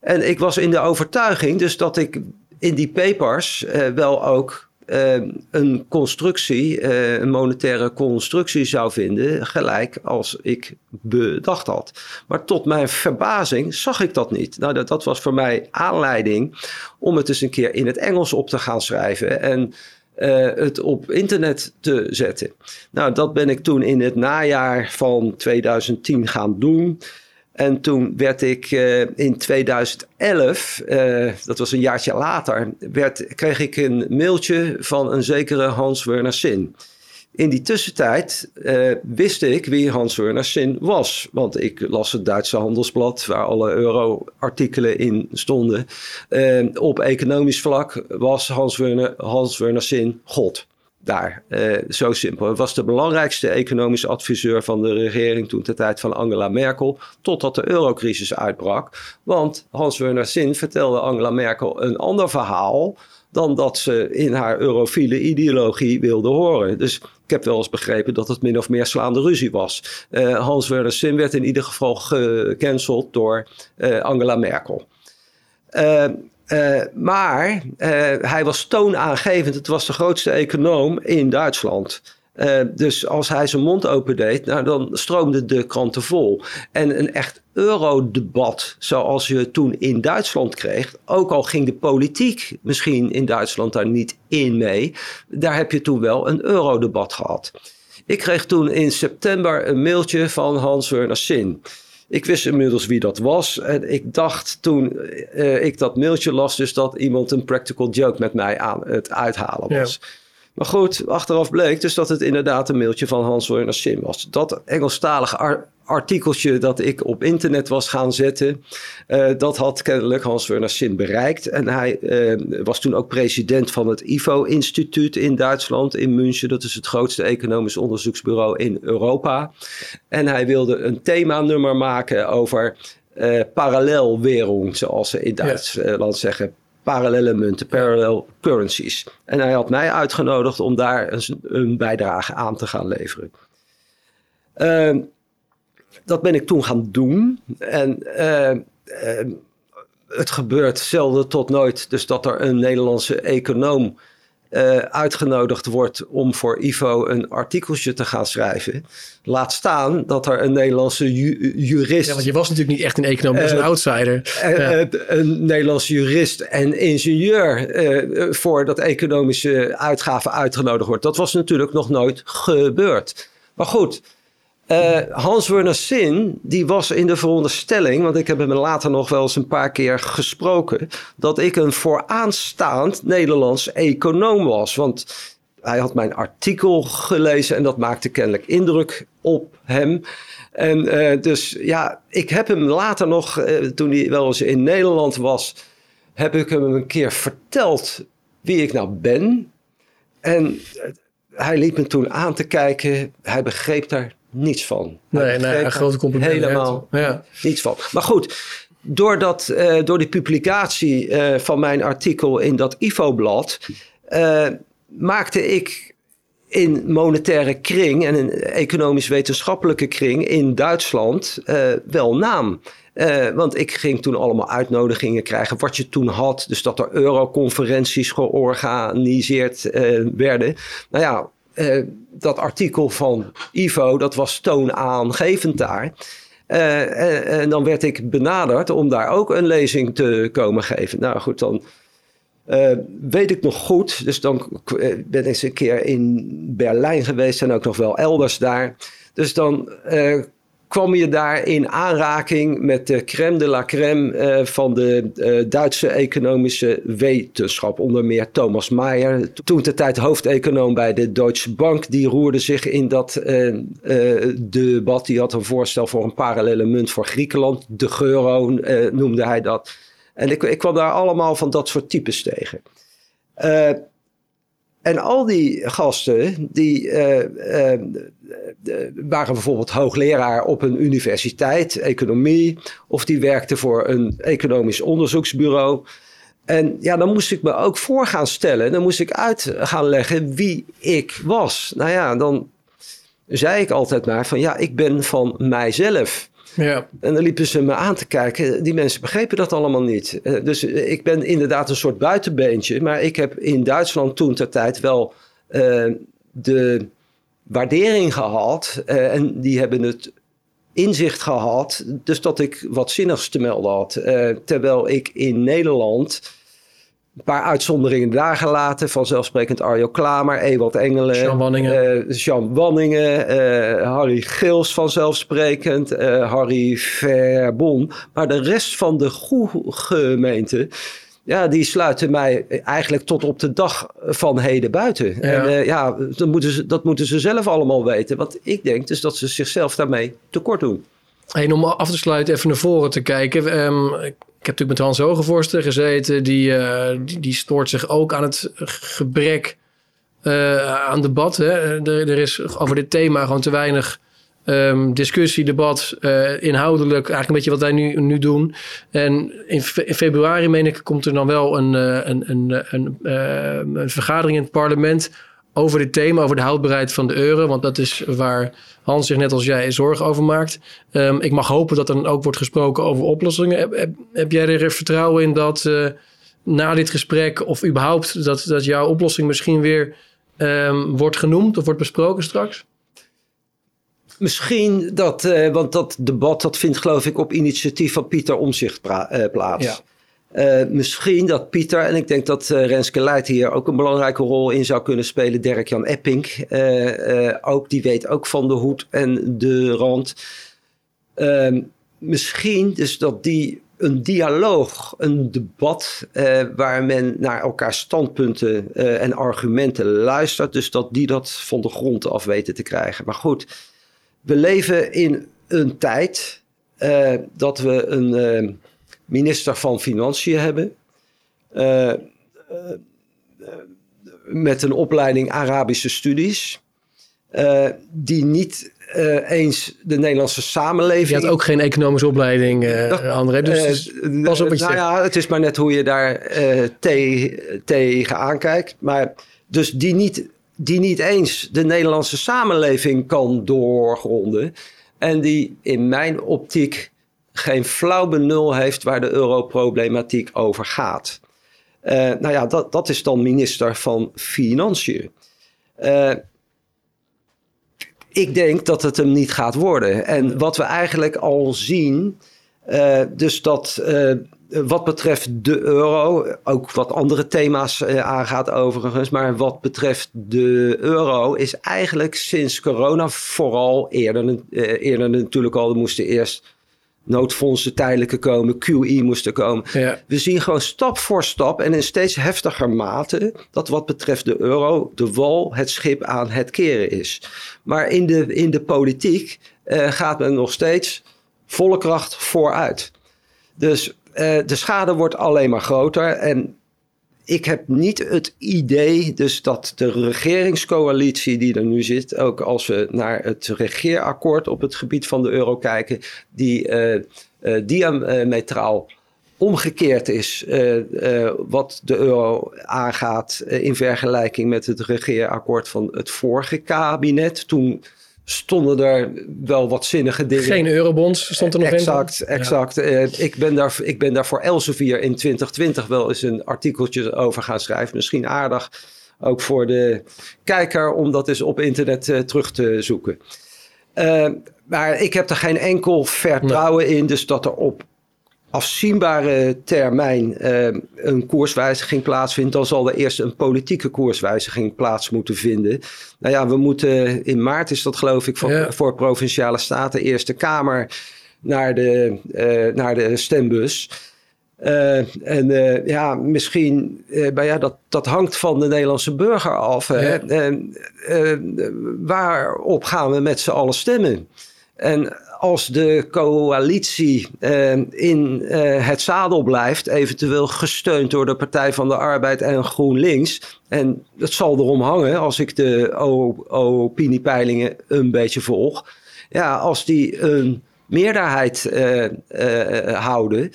En ik was in de overtuiging dus dat ik in die papers uh, wel ook uh, een constructie, uh, een monetaire constructie zou vinden, gelijk als ik bedacht had. Maar tot mijn verbazing zag ik dat niet. Nou, dat, dat was voor mij aanleiding om het eens een keer in het Engels op te gaan schrijven en uh, het op internet te zetten. Nou, dat ben ik toen in het najaar van 2010 gaan doen. En toen werd ik uh, in 2011, uh, eh, dat was een jaartje later, werd, kreeg ik een mailtje van een zekere Hans Werner Sin. In die tussentijd uh, wist ik wie Hans Werner Sin was. Want ik las het Duitse handelsblad waar alle euro-artikelen in stonden. op economisch vlak was Hans Werner, Hans Werner Sin God daar. Uh, zo simpel. Hij was de belangrijkste economische adviseur van de regering toen de tijd van Angela Merkel, totdat de eurocrisis uitbrak. Want Hans-Werner Zinn vertelde Angela Merkel een ander verhaal dan dat ze in haar eurofiele ideologie wilde horen. Dus ik heb wel eens begrepen dat het min of meer slaande ruzie was. Uh, Hans-Werner Zinn werd in ieder geval gecanceld door uh, Angela Merkel. Uh, maar uh, hij was toonaangevend. Het was de grootste econoom in Duitsland. Uh, dus als hij zijn mond opendeed, nou, dan stroomden de kranten vol. En een echt eurodebat, zoals je toen in Duitsland kreeg, ook al ging de politiek misschien in Duitsland daar niet in mee, daar heb je toen wel een eurodebat gehad. Ik kreeg toen in september een mailtje van Hans Werner Sin. Ik wist inmiddels wie dat was. En ik dacht toen uh, ik dat mailtje las, dus dat iemand een practical joke met mij aan het uithalen was. Maar goed, achteraf bleek dus dat het inderdaad een mailtje van Hans Werner Sim was. Dat Engelstalige artikeltje dat ik op internet was gaan zetten, uh, dat had kennelijk Hans Werner Sim bereikt. En hij uh, was toen ook president van het IFO-instituut in Duitsland, in München. Dat is het grootste economisch onderzoeksbureau in Europa. En hij wilde een themanummer maken over uh, parallelwereld, zoals ze in Duitsland zeggen parallele munten, parallel currencies. En hij had mij uitgenodigd om daar een, een bijdrage aan te gaan leveren. Uh, dat ben ik toen gaan doen. En uh, uh, het gebeurt zelden tot nooit. Dus dat er een Nederlandse econoom uh, uitgenodigd wordt om voor Ivo een artikeltje te gaan schrijven. Laat staan dat er een Nederlandse ju jurist. Ja, want je was natuurlijk niet echt een econoom, je was een outsider. Uh, ja. Een Nederlandse jurist en ingenieur voor dat economische uitgaven uitgenodigd wordt. Dat was natuurlijk nog nooit gebeurd. Maar goed. Uh, Hans Werner Sin, die was in de veronderstelling, want ik heb hem later nog wel eens een paar keer gesproken, dat ik een vooraanstaand Nederlands econoom was. Want hij had mijn artikel gelezen en dat maakte kennelijk indruk op hem. En uh, dus ja, ik heb hem later nog, uh, toen hij wel eens in Nederland was, heb ik hem een keer verteld wie ik nou ben. En hij liep me toen aan te kijken. Hij begreep daar niets van. Nee, nee, een grote compliment. Helemaal ja. niets van. Maar goed, door, dat, uh, door die publicatie uh, van mijn artikel in dat IFO-blad... Uh, maakte ik in monetaire kring en een economisch-wetenschappelijke kring in Duitsland uh, wel naam. Uh, want ik ging toen allemaal uitnodigingen krijgen wat je toen had. Dus dat er euroconferenties georganiseerd uh, werden. Nou ja, dat artikel van Ivo, dat was toonaangevend daar. En, en, dan werd ik benaderd om daar ook een lezing te komen geven. Nou goed, dan uh, weet ik nog goed. Dus dan eh, ben ik eens een keer in Berlijn geweest en ook nog wel elders daar. Dus dan uh, kwam je daar in aanraking met de crème de la crème van de Duitse economische wetenschap. Onder meer Thomas Mayer, toen de tijd hoofdeconoom bij de Deutsche Bank. Die roerde zich in dat debat. Die had een voorstel voor een parallele munt voor Griekenland. De euro noemde hij dat. En ik, ik kwam daar allemaal van dat soort types tegen. En al die gasten, die uh, uh, waren bijvoorbeeld hoogleraar op een universiteit, economie, of die werkten voor een economisch onderzoeksbureau. En ja, dan moest ik me ook voor gaan stellen. Dan moest ik uit gaan leggen wie ik was. Nou ja, dan zei ik altijd maar van ja, ik ben van mijzelf. Ja. En dan liepen ze me aan te kijken. Die mensen begrepen dat allemaal niet. Eh, dus eh, ik ben inderdaad een soort buitenbeentje. Maar ik heb in Duitsland toen ter tijd wel uh, de waardering gehad. En die hebben het inzicht gehad. Dus dat ik wat zinnigs te melden had. terwijl ik in Nederland een paar uitzonderingen daar gelaten. Vanzelfsprekend Arjo Klamer, Ewald Engelen. Jean Wanningen. Uh, Jean Wanningen, uh, Harry Gils vanzelfsprekend. Uh, Harry Verbon. Maar de rest van de gemeente... Ja, die sluiten mij eigenlijk tot op de dag van heden buiten. Ja. En ja, dat moeten, ze, dat moeten ze zelf allemaal weten. Want ik denk dus dat ze zichzelf daarmee tekort doen. Hey, om af te sluiten even naar voren te kijken. Um, ik heb natuurlijk met Hans Hogevorster gezeten. Die, uh, die, die, stoort zich ook aan het gebrek uh, aan debat. Hè. Er, er, is over dit thema gewoon te weinig um, discussie, debat, uh, inhoudelijk. Eigenlijk een beetje wat wij nu, nu doen. En in, in februari, meen ik, komt er dan wel een, een, een, een, een vergadering in het parlement over dit thema, over de houdbaarheid van de euro. Want dat is waar Hans zich net als jij zorgen over maakt. Um, ik mag hopen dat er dan ook wordt gesproken over oplossingen. Heb, heb, jij er vertrouwen in dat uh, na dit gesprek of überhaupt dat, dat jouw oplossing misschien weer um, wordt genoemd of wordt besproken straks? Misschien dat, uh, want dat debat dat vindt geloof ik op initiatief van Pieter Omzicht uh, plaats. Ja. Uh, misschien dat Pieter, en ik denk dat uh, Renske Leijt hier ook een belangrijke rol in zou kunnen spelen. Dirk-Jan Epping, uh, ook, die weet ook van de hoed en de rand. Ehm, misschien dus dat die een dialoog, een debat waar men naar elkaar standpunten en argumenten luistert. Dus dat die dat van de grond af weten te krijgen. Maar goed, we leven in een tijd dat we een minister van Financiën hebben. Uh, met een opleiding Arabische studies. Uh, die niet eens de Nederlandse samenleving. Je had ook geen economische opleiding, uh, André. Dus pas op wat je nou ja, het is maar net hoe je daar tegen te aankijkt. Maar dus die niet, die niet eens de Nederlandse samenleving kan doorgronden. En die in mijn optiek geen flauw benul heeft waar de europroblematiek over gaat. Uh, nou ja, dat, dat is dan minister van Financiën. Uh, ik denk dat het hem niet gaat worden. En wat we eigenlijk al zien, uh, dus dat wat betreft de euro, ook wat andere thema's aangaat overigens, maar wat betreft de euro is eigenlijk sinds corona vooral eerder, eerder natuurlijk al, er moesten eerst noodfondsen tijdelijke komen, QE moesten komen. We zien gewoon stap voor stap en in steeds heftiger mate dat wat betreft de euro de wal het schip aan het keren is. Maar in de, in de politiek uh, gaat men nog steeds volle kracht vooruit. Dus uh, de schade wordt alleen maar groter en ik heb niet het idee dus dat de regeringscoalitie die er nu zit, ook als we naar het regeerakkoord op het gebied van de euro kijken, die uh, diametraal omgekeerd is wat de euro aangaat in vergelijking met het regeerakkoord van het vorige kabinet. Toen stonden er wel wat zinnige dingen. Geen eurobonds stond er nog exact, in? Exact, exact. ik, ben daar, ik ben daar voor Elsevier in 2020 wel eens een artikeltje over gaan schrijven. Misschien aardig ook voor de kijker om dat eens op internet uh, terug te zoeken. Uh, maar ik heb er geen enkel vertrouwen in, dus dat er op afzienbare termijn uh, een koerswijziging plaatsvindt, dan zal er eerst een politieke koerswijziging plaats moeten vinden. Nou ja, we moeten in maart is dat geloof ik voor, ja. voor provinciale staten Eerste Kamer naar de, uh, naar de stembus. Uh, en uh, ja, misschien, uh, maar ja, dat, dat hangt van de Nederlandse burger af. Hè? waarop gaan we met z'n allen stemmen? En als de coalitie in het zadel blijft, eventueel gesteund door de Partij van de Arbeid en GroenLinks, en dat zal erom hangen als ik de opiniepeilingen een beetje volg, ja, als die een meerderheid houden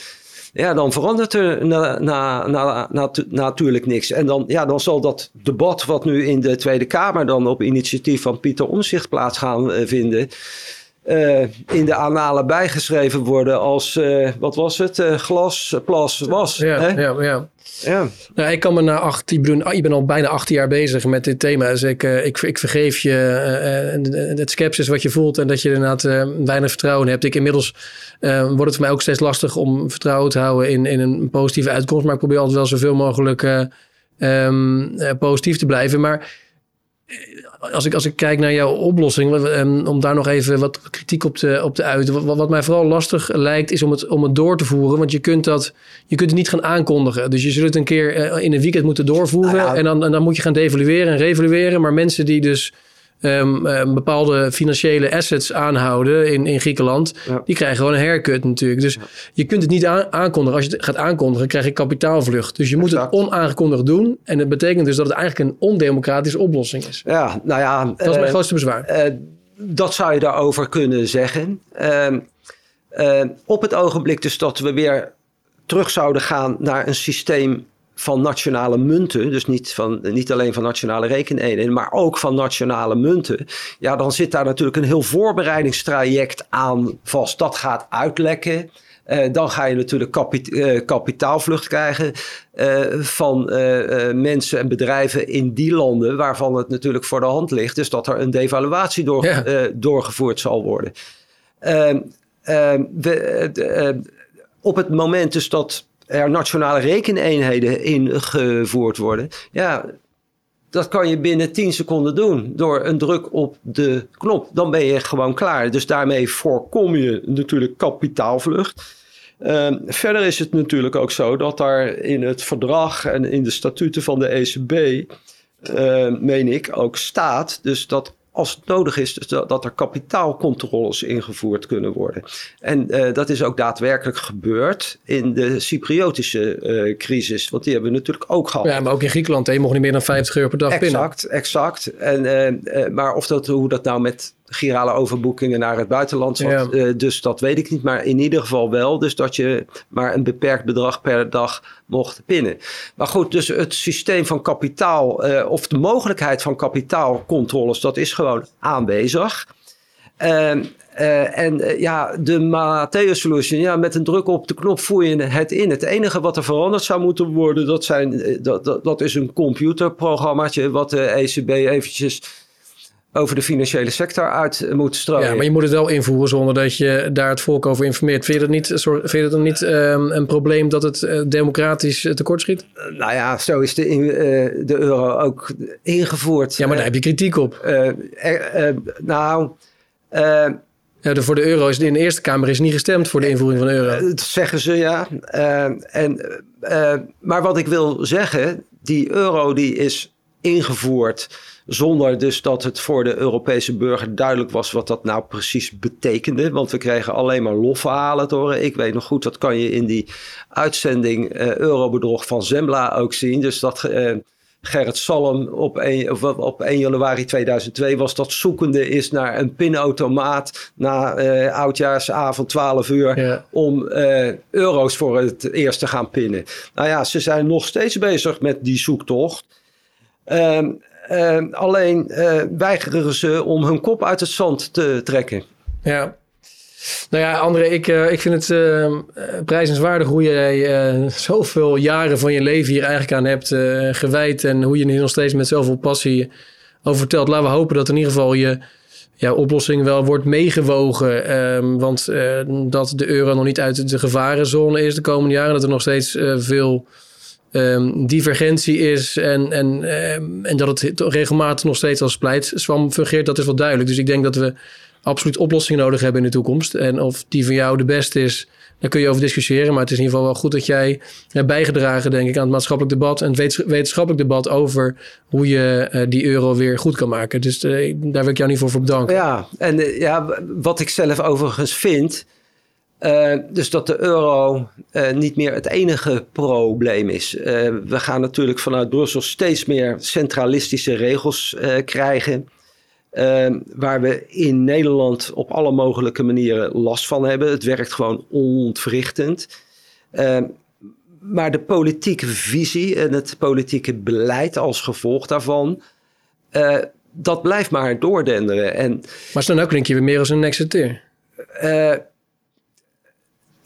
ja, dan verandert er na, na, na, natuurlijk niks. En dan, ja, dan zal dat debat wat nu in de Tweede Kamer dan op initiatief van Pieter Omzicht plaats gaan vinden. Uh, in de analen bijgeschreven worden als, uh, wat was het, glas, plas, was. Ja, hè? ja, ja. Ja. Nou, ik kan me na acht, ik ben, ik ben al bijna 18 jaar bezig met dit thema. Dus ik, ik, ik vergeef je het sceptisch wat je voelt en dat je inderdaad weinig vertrouwen hebt. Ik inmiddels wordt het voor mij ook steeds lastig om vertrouwen te houden in, in een positieve uitkomst. Maar ik probeer altijd wel zoveel mogelijk um, positief te blijven. Maar als ik, als ik kijk naar jouw oplossing, um, om daar nog even wat kritiek op te, op te uiten. Wat, wat mij vooral lastig lijkt, is om het, om het door te voeren. Want je kunt, dat, je kunt het niet gaan aankondigen. Dus je zult het een keer in een weekend moeten doorvoeren. Nou ja. En, dan, en dan moet je gaan devalueren en revalueren. Maar mensen die dus um, bepaalde financiële assets aanhouden in, in Griekenland, die krijgen gewoon een haircut natuurlijk. Dus je kunt het niet aankondigen. Als je het gaat aankondigen, krijg je kapitaalvlucht. Dus je moet het onaangekondigd doen. En dat betekent dus dat het eigenlijk een ondemocratische oplossing is. Ja, nou ja. Dat is mijn uh, grootste bezwaar. Uh, dat zou je daarover kunnen zeggen. Uh, op het ogenblik dus dat we weer terug zouden gaan naar een systeem van nationale munten, dus niet, van, niet alleen van nationale rekeneenheden, maar ook van nationale munten, ja, dan zit daar natuurlijk een heel voorbereidingstraject aan vast. Dat gaat uitlekken. Uh, dan ga je natuurlijk kapit uh, kapitaalvlucht krijgen uh, van mensen en bedrijven in die landen waarvan het natuurlijk voor de hand ligt. Dus dat er een devaluatie door, ja. doorgevoerd zal worden. Ehm, ehm, we, op het moment dus dat er nationale rekeneenheden ingevoerd worden. Ja, dat kan je binnen 10 seconden doen door een druk op de knop. Dan ben je gewoon klaar. Dus daarmee voorkom je natuurlijk kapitaalvlucht. Uh, verder is het natuurlijk ook zo dat daar in het verdrag en in de statuten van de ECB, ehm, meen ik, ook staat. Dus dat als het nodig is, dus dat, dat, er kapitaalcontroles ingevoerd kunnen worden. En uh, dat is ook daadwerkelijk gebeurd in de Cypriotische uh, crisis. Want die hebben we natuurlijk ook gehad. Ja, maar ook in Griekenland. Je mocht niet meer dan 50 euro per dag exact, binnen. Exact, exact. En, uh, maar of dat, hoe dat nou met girale overboekingen naar het buitenland zat. Ja. Uh, dus dat weet ik niet. Maar in ieder geval wel. Dus dat je maar een beperkt bedrag per dag mocht pinnen. Maar goed, dus het systeem van kapitaal uh, of de mogelijkheid van kapitaalcontroles, dat is gewoon aanwezig. Uh, uh, en ja, de Matthäus Solution, ja, met een druk op de knop voer je het in. Het enige wat er veranderd zou moeten worden, dat, zijn, dat, dat, dat is een computerprogrammaatje wat de ECB eventjes over de financiële sector uit moet strooien. Ja, maar je moet het wel invoeren zonder dat je daar het volk over informeert. Vind je dat niet, vind je dat dan niet um, een probleem dat het uh, democratisch tekortschiet? Uh, nou ja, zo is de, uh, de euro ook ingevoerd. Ja, maar daar heb je kritiek op. nou... Ja, voor de euro is in de Eerste Kamer is niet gestemd voor de invoering van de euro. Dat zeggen ze ja. en, maar wat ik wil zeggen, die euro die is ingevoerd zonder dus dat het voor de Europese burger duidelijk was wat dat nou precies betekende. Want we kregen alleen maar lofverhalen te horen. Ik weet nog goed, dat kan je in die uitzending uh, Eurobedrog van Zembla ook zien. Dus dat uh, Gerrit Salm op 1, of op 1 januari 2002 was dat zoekende is naar een pinautomaat na uh, oudjaarsavond 12 uur Ja. om eh, euro's voor het eerst te gaan pinnen. Nou ja, ze zijn nog steeds bezig met die zoektocht. Ehm, ehm, alleen eh, weigeren ze om hun kop uit het zand te trekken. Ja. Nou ja, André, ik, eh, ik vind het eh, eh, prijzenswaardig hoe jij zoveel jaren van je leven hier eigenlijk aan hebt gewijd. En hoe je hier nog steeds met zoveel passie over vertelt. Laten we hopen dat in ieder geval je oplossing wel wordt meegewogen. Ehm, want dat de euro nog niet uit de gevarenzone is de komende jaren. Dat er nog steeds veel ehm, divergentie is. En, en, ehm, en dat het regelmatig nog steeds als splijtswam fungeert. Dat is wel duidelijk. Dus ik denk dat we absoluut oplossingen nodig hebben in de toekomst. En of die van jou de beste is, daar kun je over discussiëren. Maar het is in ieder geval wel goed dat jij hebt bijgedragen, denk ik, aan het maatschappelijk debat en het wetens- wetenschappelijk debat over hoe je eh, die euro weer goed kan maken. Dus eh, daar wil ik jou niet voor, voor bedanken. Ja, en eh, ja, wat ik zelf overigens vind. Eh, dus dat de euro eh, niet meer het enige probleem is. Eh, we gaan natuurlijk vanuit Brussel steeds meer centralistische regels krijgen. eh, waar we in Nederland op alle mogelijke manieren last van hebben. Het werkt gewoon ontwrichtend. Eh, maar de politieke visie en het politieke beleid als gevolg daarvan. dat blijft maar doordenderen. En Maar snel nou klink je weer meer als een exeter. eh,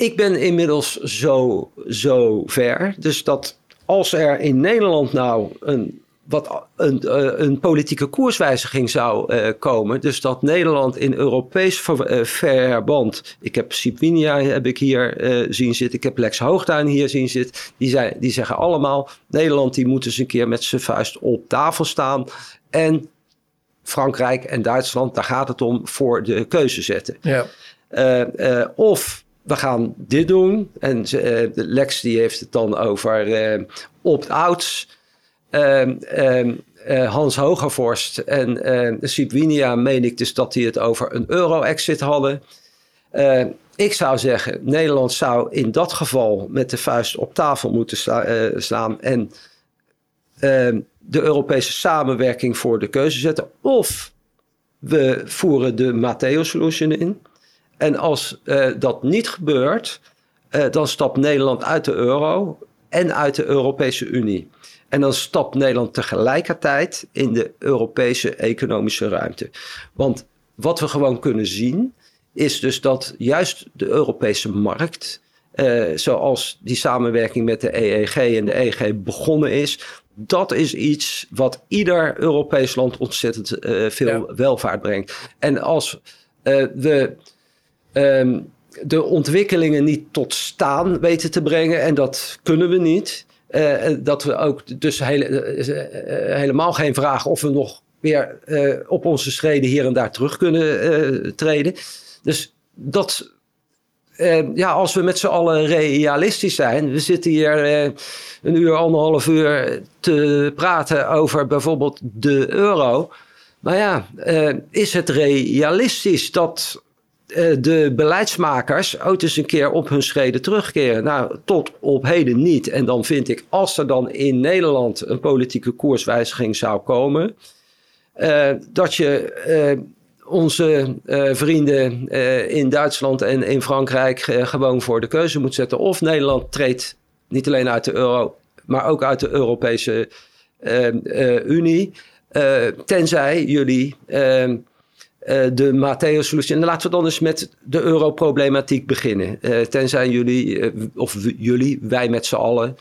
ik ben inmiddels zo, zo ver. Dus dat als er in Nederland nou een, wat, een, eh, een politieke koerswijziging zou eh, komen. Dus dat Nederland in Europees ver, eh, verband. Ik heb Sipinia heb ik hier zien zitten. Ik heb Lex Hoogtuin hier zien zitten. Die, zijn, die zeggen allemaal: Nederland die moet eens een keer met zijn vuist op tafel staan. En Frankrijk en Duitsland, daar gaat het om, voor de keuze zetten. Ja. Of we gaan dit doen. En de Lex die heeft het dan over eh, opt-outs. Ehm, ehm, eh, Hans Hogervorst en eh Sibwinia meen ik dus dat die het over een euro-exit hadden. Ik zou zeggen, Nederland zou in dat geval met de vuist op tafel moeten slaan en ehm, de Europese samenwerking voor de keuze zetten. Of we voeren de Matteo Solution in. En als eh, dat niet gebeurt, eh, dan stapt Nederland uit de euro en uit de Europese Unie. En dan stapt Nederland tegelijkertijd in de Europese economische ruimte. Want wat we gewoon kunnen zien, is dus dat juist de Europese markt, eh, zoals die samenwerking met de EEG en de EG begonnen is, dat is iets wat ieder Europees land ontzettend eh, veel Ja. welvaart brengt. En als eh, we ehm, de ontwikkelingen niet tot staan weten te brengen, en dat kunnen we niet. eh, dat we ook dus hele, eh, eh, helemaal geen vraag of we nog weer eh, op onze schreden hier en daar terug kunnen eh, treden. Dus dat, eh, ja, als we met z'n allen realistisch zijn, we zitten hier eh, een uur, anderhalf uur te praten over bijvoorbeeld de euro. Maar ja, eh, is het realistisch dat eh, de beleidsmakers ooit eens een keer op hun schreden terugkeren? Nou, tot op heden niet. En dan vind ik, als er dan in Nederland een politieke koerswijziging zou komen, eh, dat je eh, onze eh, vrienden eh, in Duitsland en in Frankrijk eh, gewoon voor de keuze moet zetten. Of Nederland treedt niet alleen uit de euro, maar ook uit de Europese eh, eh, Unie. Eh, tenzij jullie eh, de Matteo-solutie. En laten we dan eens met de europroblematiek beginnen. Eh, tenzij jullie, eh, of jullie, wij met z'n allen,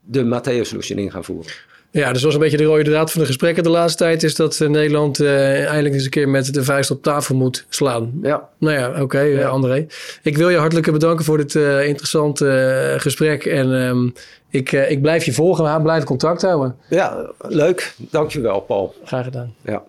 de Matteo-solutie in gaan voeren. Ja, dus was een beetje de rode draad van de gesprekken de laatste tijd... is dat Nederland eindelijk eens een keer met de vuist op tafel moet slaan. Ja, Nou ja, oké, Ja. André. Ik wil je hartelijk bedanken voor dit interessante gesprek. En ehm, ik, ik blijf je volgen. We blijven contact houden. ja leuk. Dankjewel, Paul. Graag gedaan. Ja.